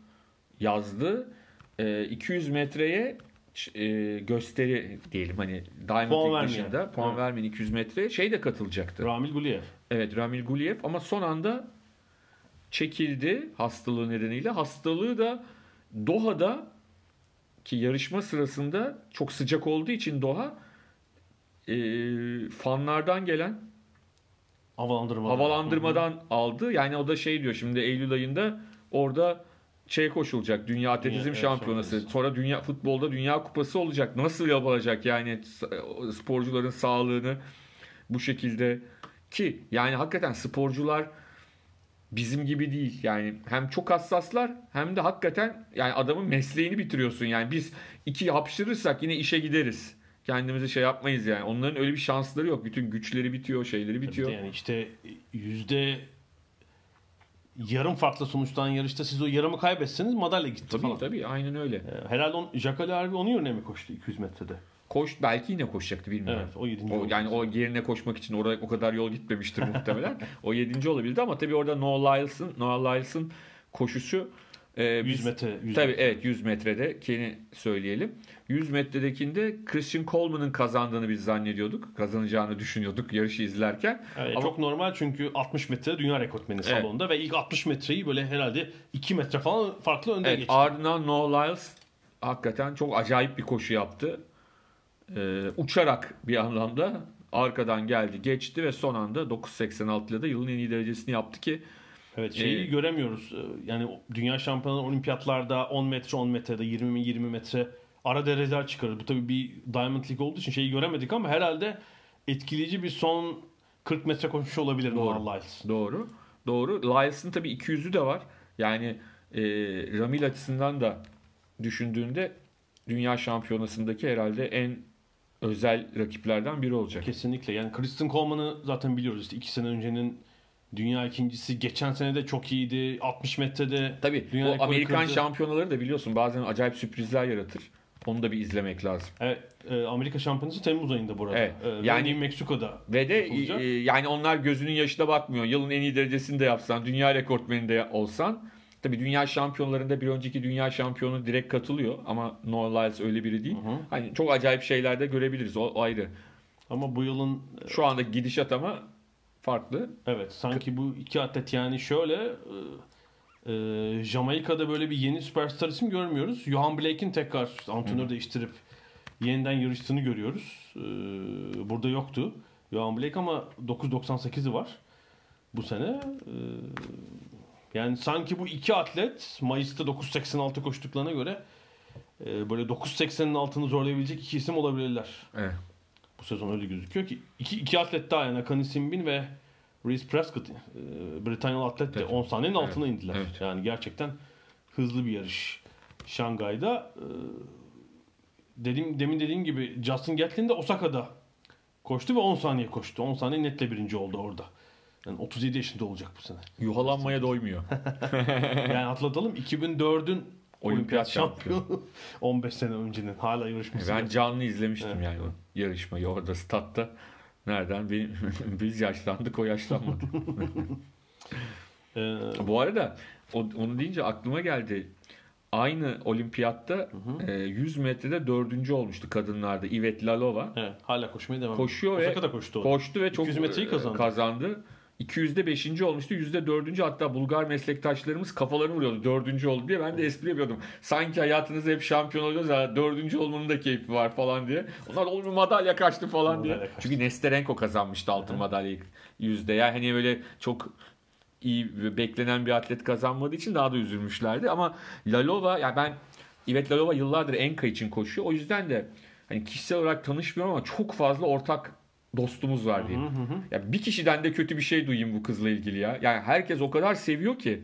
yazdı. Ee, 200 metreye e, gösteri diyelim hani Diamond
Puan
dışında puan
Evet.
vermeyen 200 metreye şey de katılacaktı.
Ramil Guliyev.
Evet Ramil Guliyev ama son anda çekildi hastalığı nedeniyle. Hastalığı da Doha'da ki yarışma sırasında çok sıcak olduğu için Doha e, fanlardan gelen
Havalandırma.
havalandırmadan aldı. Yani o da şey diyor şimdi Eylül ayında orada şey koşulacak Dünya Atletizm
evet,
Şampiyonası.
şampiyonası.
Sonra dünya futbolda Dünya Kupası olacak. Nasıl yapılacak yani sporcuların sağlığını bu şekilde ki yani hakikaten sporcular bizim gibi değil. Yani hem çok hassaslar hem de hakikaten yani adamın mesleğini bitiriyorsun. Yani biz iki hapşırırsak yine işe gideriz. Kendimizi şey yapmayız yani. Onların öyle bir şansları yok. Bütün güçleri bitiyor, şeyleri bitiyor.
Yani işte yüzde yarım farklı sonuçtan yarışta siz o yarımı kaybetseniz madalya gitti
Tabii
falan.
tabii aynen öyle.
Ee, Herhalde on, Jacques Harvey onun yerine mi koştu 200 metrede?
Koş belki yine koşacaktı bilmiyorum.
Evet o 7.
O, yani o yerine koşmak için oraya o kadar yol gitmemiştir muhtemelen. [laughs] o 7. olabilirdi ama tabii orada Noah Lyles'ın Noah Lyles'ın koşusu e,
100
biz-
metre. 100
Tabii
metre.
evet 100 metrede keni söyleyelim. 100 metredekinde Christian Coleman'ın kazandığını biz zannediyorduk. Kazanacağını düşünüyorduk yarışı izlerken.
Evet,
Ama-
Çok normal çünkü 60 metre dünya rekortmeni salonda ve ilk 60 metreyi böyle herhalde 2 metre falan farklı önde
Evet,
geçti.
ardından Noah Lyles hakikaten çok acayip bir koşu yaptı. Ee, uçarak bir anlamda arkadan geldi, geçti ve son anda 9.86 ile de yılın en iyi derecesini yaptı ki
Evet şeyi
Ee,
göremiyoruz. Ee, Yani dünya şampiyonu olimpiyatlarda 10 metre 10 metrede 20 20 metre ara dereceler çıkarır. Bu tabii bir Diamond League olduğu için şeyi göremedik ama herhalde etkileyici bir son 40 metre koşmuş olabilir
Doğru.
Noah Lyles.
Doğru. Doğru. Lyles'ın tabii 200'ü de var. Yani e, Ramil açısından da düşündüğünde dünya şampiyonasındaki herhalde en özel rakiplerden biri olacak.
Kesinlikle. Yani Kristen Coleman'ı zaten biliyoruz. İşte 2 sene öncenin dünya ikincisi. Geçen sene de çok iyiydi. 60 metrede
Tabii
Dünya
o Amerikan
kırdı.
şampiyonaları da biliyorsun bazen acayip sürprizler yaratır. Onu da bir izlemek lazım.
Evet, e, Amerika Şampiyonası Temmuz ayında burada.
Evet,
E,
yani-
Meksiko'da.
Ve de
yapılacak.
e, yani onlar gözünün yaşına bakmıyor. Yılın en iyi derecesini de yapsan, dünya rekortmeni de olsan. Tabii dünya şampiyonlarında bir önceki dünya şampiyonu direkt katılıyor ama Noah Lyles öyle biri değil. Hani çok acayip şeyler de görebiliriz. O ayrı.
Ama bu yılın
Şu anda gidişat ama farklı.
Evet sanki bu iki atlet yani şöyle e, e, Jamaika'da böyle bir yeni süperstar isim görmüyoruz. Johan Blake'in tekrar antrenör değiştirip yeniden yarıştığını görüyoruz. E, burada yoktu Johan Blake ama 9.98'i var bu sene. E, yani sanki bu iki atlet Mayıs'ta 9.86 koştuklarına göre e, böyle 9.80'in altını zorlayabilecek iki isim olabilirler.
Evet.
Bu sezon öyle gözüküyor ki iki, iki atlet daha yani Akani Simbin ve Reese Prescott e, Britanyalı atlet de
Evet.
10 saniyenin
Evet.
altına indiler.
Evet.
Yani gerçekten hızlı bir yarış. Şangay'da e, dediğim demin dediğim gibi Justin Gatlin de Osaka'da koştu ve 10 saniye koştu. 10 saniye netle birinci oldu orada. Yani 37 yaşında olacak bu sene.
Yuhalanmaya doymuyor. [laughs]
Yani atlatalım 2004'ün olimpiyat
şampiyonu.
şampiyonu [laughs] 15 sene öncenin hala yarışması.
ben canlı izlemiştim
Evet.
yani yarışmayı orada statta. Nereden? Benim, [laughs] biz yaşlandık o yaşlanmadı. [laughs]
Ee,
Bu arada onu deyince aklıma geldi. Aynı olimpiyatta e, 100 metrede dördüncü olmuştu kadınlarda. Ivet Lalova.
evet, hala koşmaya devam
Koşuyor ve
koştu o.
Koştu ve çok
200 metreyi
e,
kazandı.
kazandı. 200'de 5. olmuştu. %4. hatta Bulgar meslektaşlarımız kafalarını vuruyordu. 4. oldu diye. Ben de espri yapıyordum. Sanki hayatınızda hep şampiyon oluyoruz ya 4. olmanın da keyfi var falan diye. Onlar olur mu madalya kaçtı falan diye.
Kaçtı.
Çünkü Nesterenko kazanmıştı altın madalyayı yüzde. Yani hani böyle çok iyi ve beklenen bir atlet kazanmadığı için daha da üzülmüşlerdi. Ama Lalova ya ben İvet Lalova yıllardır Enka için koşuyor. O yüzden de hani kişisel olarak tanışmıyorum ama çok fazla ortak dostumuz var diye. Ya bir kişiden de kötü bir şey duyayım bu kızla ilgili ya. Yani herkes o kadar seviyor ki.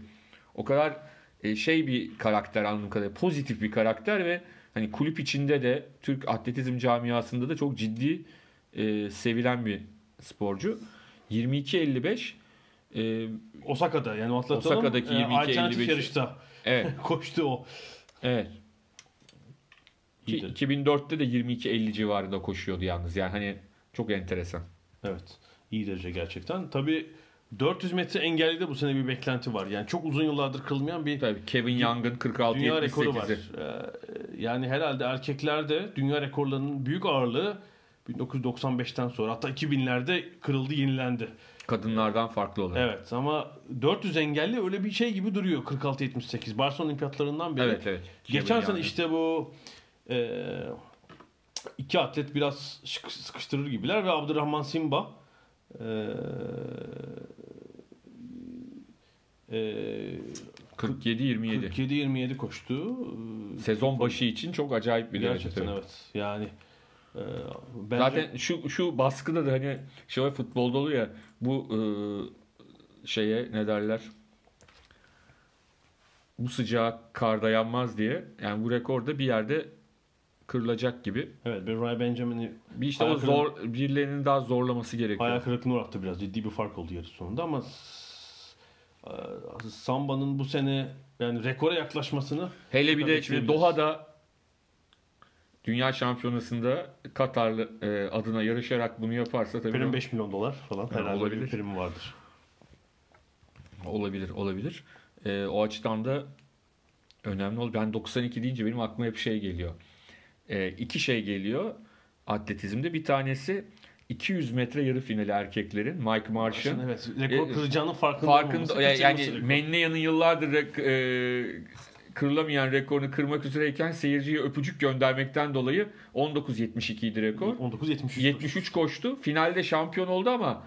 O kadar e, şey bir karakter anladığım kadarıyla pozitif bir karakter ve hani kulüp içinde de Türk atletizm camiasında da çok ciddi e, sevilen bir sporcu. 22.55 e,
Osaka'da yani atlatalım.
Osaka'daki
e,
22,
alternatif
55'i.
yarışta
evet [laughs]
koştu o.
evet Ki
İyidir.
2004'te de 22.50 civarında koşuyordu yalnız yani hani çok enteresan.
Evet. İyi derece gerçekten. Tabii 400 metre engelli de bu sene bir beklenti var. Yani çok uzun yıllardır kırılmayan bir
Tabii Kevin Young'ın 46
dünya rekoru var.
78'i.
Ee, yani herhalde erkeklerde dünya rekorlarının büyük ağırlığı 1995'ten sonra hatta 2000'lerde kırıldı, yenilendi.
Kadınlardan farklı olarak.
Evet ama 400 engelli öyle bir şey gibi duruyor 46-78. Barcelona olimpiyatlarından beri.
Evet evet.
Geçen sene işte bu e, iki atlet biraz sıkıştırır gibiler ve Abdurrahman Simba e, e,
47-27.
47-27 koştu.
Sezon başı için çok acayip bir derece.
Gerçekten
tabii.
evet. Yani e, bence
Zaten şu şu baskıda da hani şöyle futbolda oluyor ya bu e, şeye ne derler bu sıcağa kar dayanmaz diye. Yani bu rekor da bir yerde kırılacak gibi.
Evet bir Ray Benjamin'i
Bir işte o zor birilerinin daha zorlaması gerekiyor.
hayal kırıklığına uğrattı biraz. Ciddi bir fark oldu yarış sonunda ama e, Samba'nın bu sene yani rekora yaklaşmasını
Hele bir de şimdi Doha'da Dünya Şampiyonası'nda Katarlı e, adına yarışarak bunu yaparsa tabii
prim 5 milyon dolar falan herhalde
olabilir.
bir primi vardır.
olabilir olabilir. E, o açıdan da önemli ol. Ben 92 deyince benim aklıma hep şey geliyor. E, iki şey geliyor atletizmde. Bir tanesi 200 metre yarı finali erkeklerin Mike Marsh'ın
Evet, rekor
E,
kıracağının farkında,
farkında yani, yani
rekor.
Mennea'nın yıllardır rek- e, kırılamayan rekorunu kırmak üzereyken seyirciye öpücük göndermekten dolayı 19.72 idi rekor.
19.73.
73 koştu. Finalde şampiyon oldu ama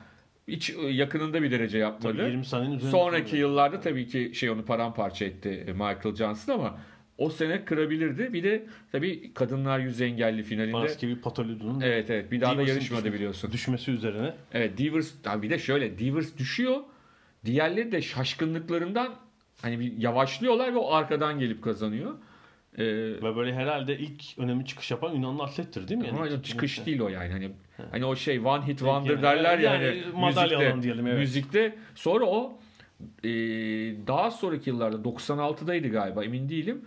hiç e, yakınında bir derece yapmadı.
Tabii 20 saniyenin üzerinde.
Sonraki yıllarda tabii ki şey onu paramparça etti e, Michael Johnson ama o sene kırabilirdi. Bir de tabii kadınlar yüz engelli finalinde
Baskevi Patolidou'nun
Evet evet bir daha da yarışmadı
düşmesi-
biliyorsun.
düşmesi üzerine.
Evet Divers ha bir de şöyle Divers düşüyor. Diğerleri de şaşkınlıklarından hani bir yavaşlıyorlar ve o arkadan gelip kazanıyor. Ee,
Ve böyle herhalde ilk önemli çıkış yapan Yunanlı atlettir değil mi?
ama
ilk-
çıkış değil o yani. Hani hani o şey one hit wonder
yani,
derler ya
yani
hani
madalya
müzikte,
alan diyelim, evet.
müzikte. Sonra o e, daha sonraki yıllarda 96'daydı galiba emin değilim.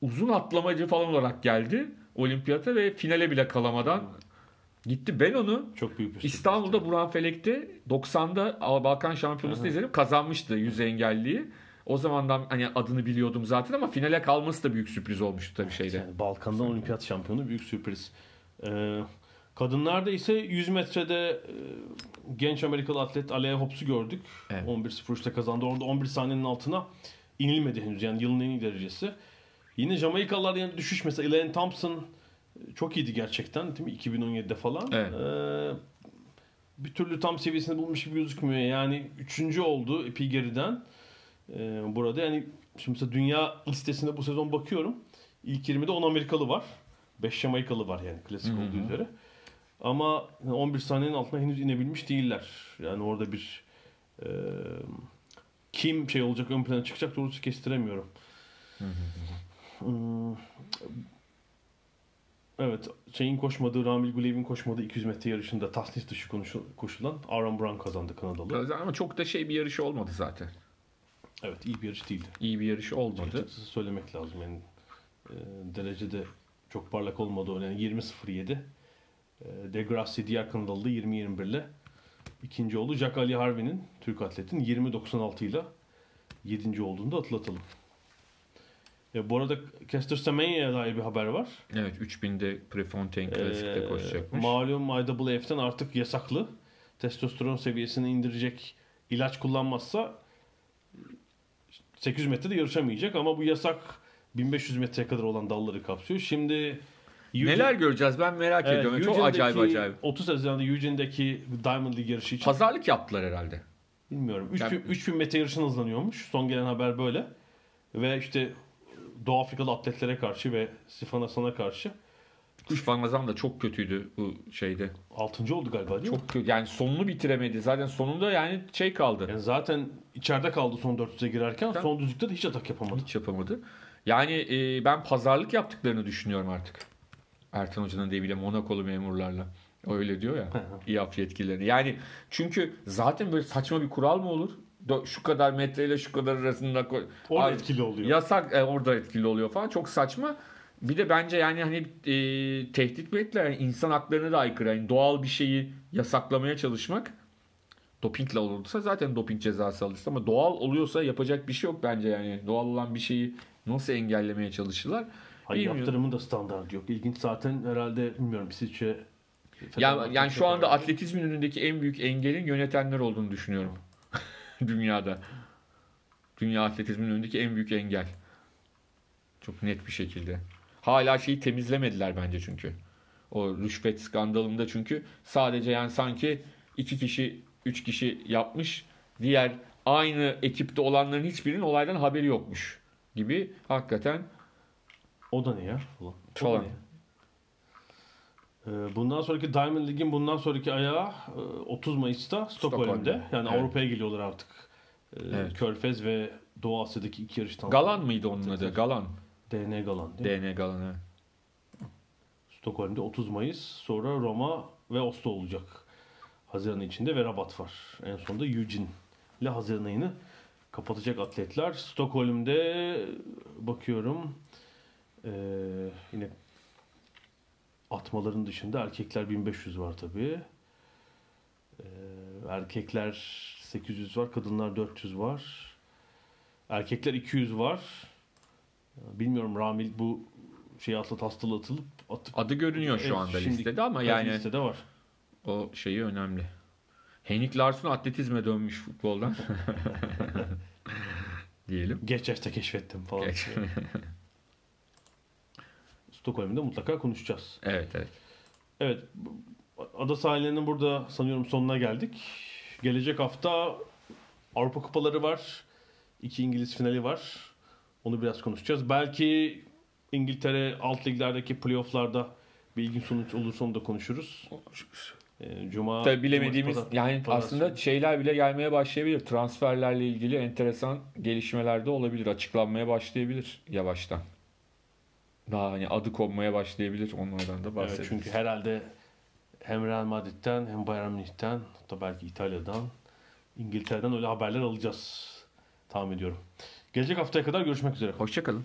Uzun atlamacı falan olarak geldi olimpiyata ve finale bile kalamadan gitti. Ben onu
Çok büyük bir
İstanbul'da Burhan Felek'te 90'da Balkan Şampiyonası'nda izledim. Kazanmıştı yüz engelliyi. O zamandan hani adını biliyordum zaten ama finale kalması da büyük sürpriz olmuştu tabii şeyde.
Yani Balkan'dan olimpiyat şampiyonu büyük sürpriz. Ee, kadınlarda ise 100 metrede e, genç Amerikalı atlet Alea Hobbs'u gördük.
Evet.
11.03'te kazandı. Orada 11 saniyenin altına inilmedi henüz. Yani yılın en iyi derecesi. Yine Jamaikalılar yani düşüş mesela Elaine Thompson e, çok iyiydi gerçekten değil mi? 2017'de falan.
Evet.
Ee, bir türlü tam seviyesini bulmuş gibi gözükmüyor. Yani üçüncü oldu epey geriden. Ee, burada yani şimdi mesela dünya listesinde bu sezon bakıyorum. İlk 20'de 10 Amerikalı var. 5 Jamaikalı var yani klasik olduğu üzere. Ama 11 saniyenin altına henüz inebilmiş değiller. Yani orada bir e, kim şey olacak ön plana çıkacak doğrusu kestiremiyorum. Hmm, Evet, şeyin koşmadığı, Ramil Gulev'in koşmadığı 200 metre yarışında tasnif dışı koşulan Aaron Brown kazandı Kanadalı.
Ama çok da şey bir yarışı olmadı zaten.
Evet, iyi bir yarış değildi.
İyi bir yarışı olmadı.
Açıkçası söylemek lazım. Yani e, derecede çok parlak olmadı. Yani 20.07. E, Degrassi diğer Kanadalı da 20.21 ile ikinci oldu. Jack Ali Harvey'nin Türk atletin 20.96 ile 7. olduğunu da atlatalım. E, bu arada Kester Semenya dair bir haber var.
Evet 3000'de Prefontaine Klasik'te
Ee,
koşacakmış.
Malum IAAF'ten artık yasaklı. Testosteron seviyesini indirecek ilaç kullanmazsa 800 metrede yarışamayacak ama bu yasak 1500 metreye kadar olan dalları kapsıyor. Şimdi Eugene-
Neler göreceğiz ben merak
Evet,
ediyorum. Çok
Eugene'deki-
acayip acayip.
30 Haziran'da Eugene'deki Diamond League yarışı için
Pazarlık yaptılar herhalde.
bilmiyorum. 3000,
Yani-
3000 metre yarışına hızlanıyormuş. Son gelen haber böyle. Ve işte Doğu Afrikalı atletlere karşı ve Sifan Hasan'a karşı
Kuş Van da çok kötüydü bu şeyde.
6. oldu galiba değil mi?
Çok kötü. Yani sonunu bitiremedi. Zaten sonunda yani şey kaldı.
Yani zaten içeride kaldı son 400'e girerken
Tamam.
son düzlükte de hiç atak yapamadı.
Hiç yapamadı. Yani e, ben pazarlık yaptıklarını düşünüyorum artık. Ertan Hoca'nın deviyle Monakolu memurlarla. Öyle diyor ya. İAF yetkilileri. Yani çünkü zaten böyle saçma bir kural mı olur? Şu kadar metreyle şu kadar arasında.
Orada
Ay,
etkili oluyor.
Yasak e, orada etkili oluyor falan. Çok saçma. Bir de bence yani hani e, tehdit mi ettiler? Yani insan haklarına da aykırı. Yani doğal bir şeyi yasaklamaya çalışmak dopingle olursa zaten doping cezası alırsın ama doğal oluyorsa yapacak bir şey yok bence yani. Doğal olan bir şeyi nasıl engellemeye çalışırlar?
Hayır
Bilmiyorum.
yaptırımın da standartı yok. İlginç zaten herhalde bilmiyorum İsviçre
Yani, yani şu anda atletizmin önündeki en büyük engelin yönetenler olduğunu düşünüyorum. [laughs] Dünyada. Dünya atletizmin önündeki en büyük engel. Çok net bir şekilde. Hala şeyi temizlemediler bence çünkü. O rüşvet skandalında çünkü sadece yani sanki iki kişi, üç kişi yapmış. Diğer aynı ekipte olanların hiçbirinin olaydan haberi yokmuş gibi hakikaten
O da ne ya? Falan. O da ne Bundan sonraki Diamond League'in bundan sonraki ayağı e, 30 Mayıs'ta Stockholm'de. Yani
Evet.
Avrupa'ya geliyorlar artık. Ee,
Evet.
Körfez ve Doğu Asya'daki iki yarıştan.
Galan mıydı onun adı? Galan.
DN Galan değil mi?
DN Galan evet.
Stockholm'de 30 Mayıs. Sonra Roma ve Oslo olacak. Haziran içinde ve Rabat var. En sonunda Eugene ile Haziran ayını kapatacak atletler. Stockholm'de bakıyorum ee, yine atmaların dışında erkekler 1500 var tabii. Ee, erkekler 800 var, kadınlar 400 var. Erkekler 200 var. Bilmiyorum Ramil bu şey atlat hastalığı atılıp atıp
Adı görünüyor şu
Evet,
anda
şimdi-
listede ama yani
listede var.
o şeyi önemli. Henrik Larsson atletizme dönmüş futboldan. [laughs] Diyelim.
Geç yaşta keşfettim falan.
Geç. [laughs]
Stockholm'da mutlaka konuşacağız.
evet evet.
Evet. Ada sahillerinin burada sanıyorum sonuna geldik. Gelecek hafta Avrupa Kupaları var. İki İngiliz finali var. Onu biraz konuşacağız. Belki İngiltere alt liglerdeki playofflarda bir ilginç sonuç olursa onu da konuşuruz. Ee, Cuma
Tabii bilemediğimiz
Cumartesi,
yani
Pazar-
aslında şeyler bile gelmeye başlayabilir. Transferlerle ilgili enteresan gelişmeler de olabilir. Açıklanmaya başlayabilir yavaştan. Daha hani adı konmaya başlayabilir. Onlardan da
Evet,
bahsederiz.
çünkü herhalde hem Real Madrid'den hem Bayern Münih'ten hatta belki İtalya'dan İngiltere'den öyle haberler alacağız tahmin ediyorum. Gelecek haftaya kadar görüşmek üzere.
Hoşçakalın.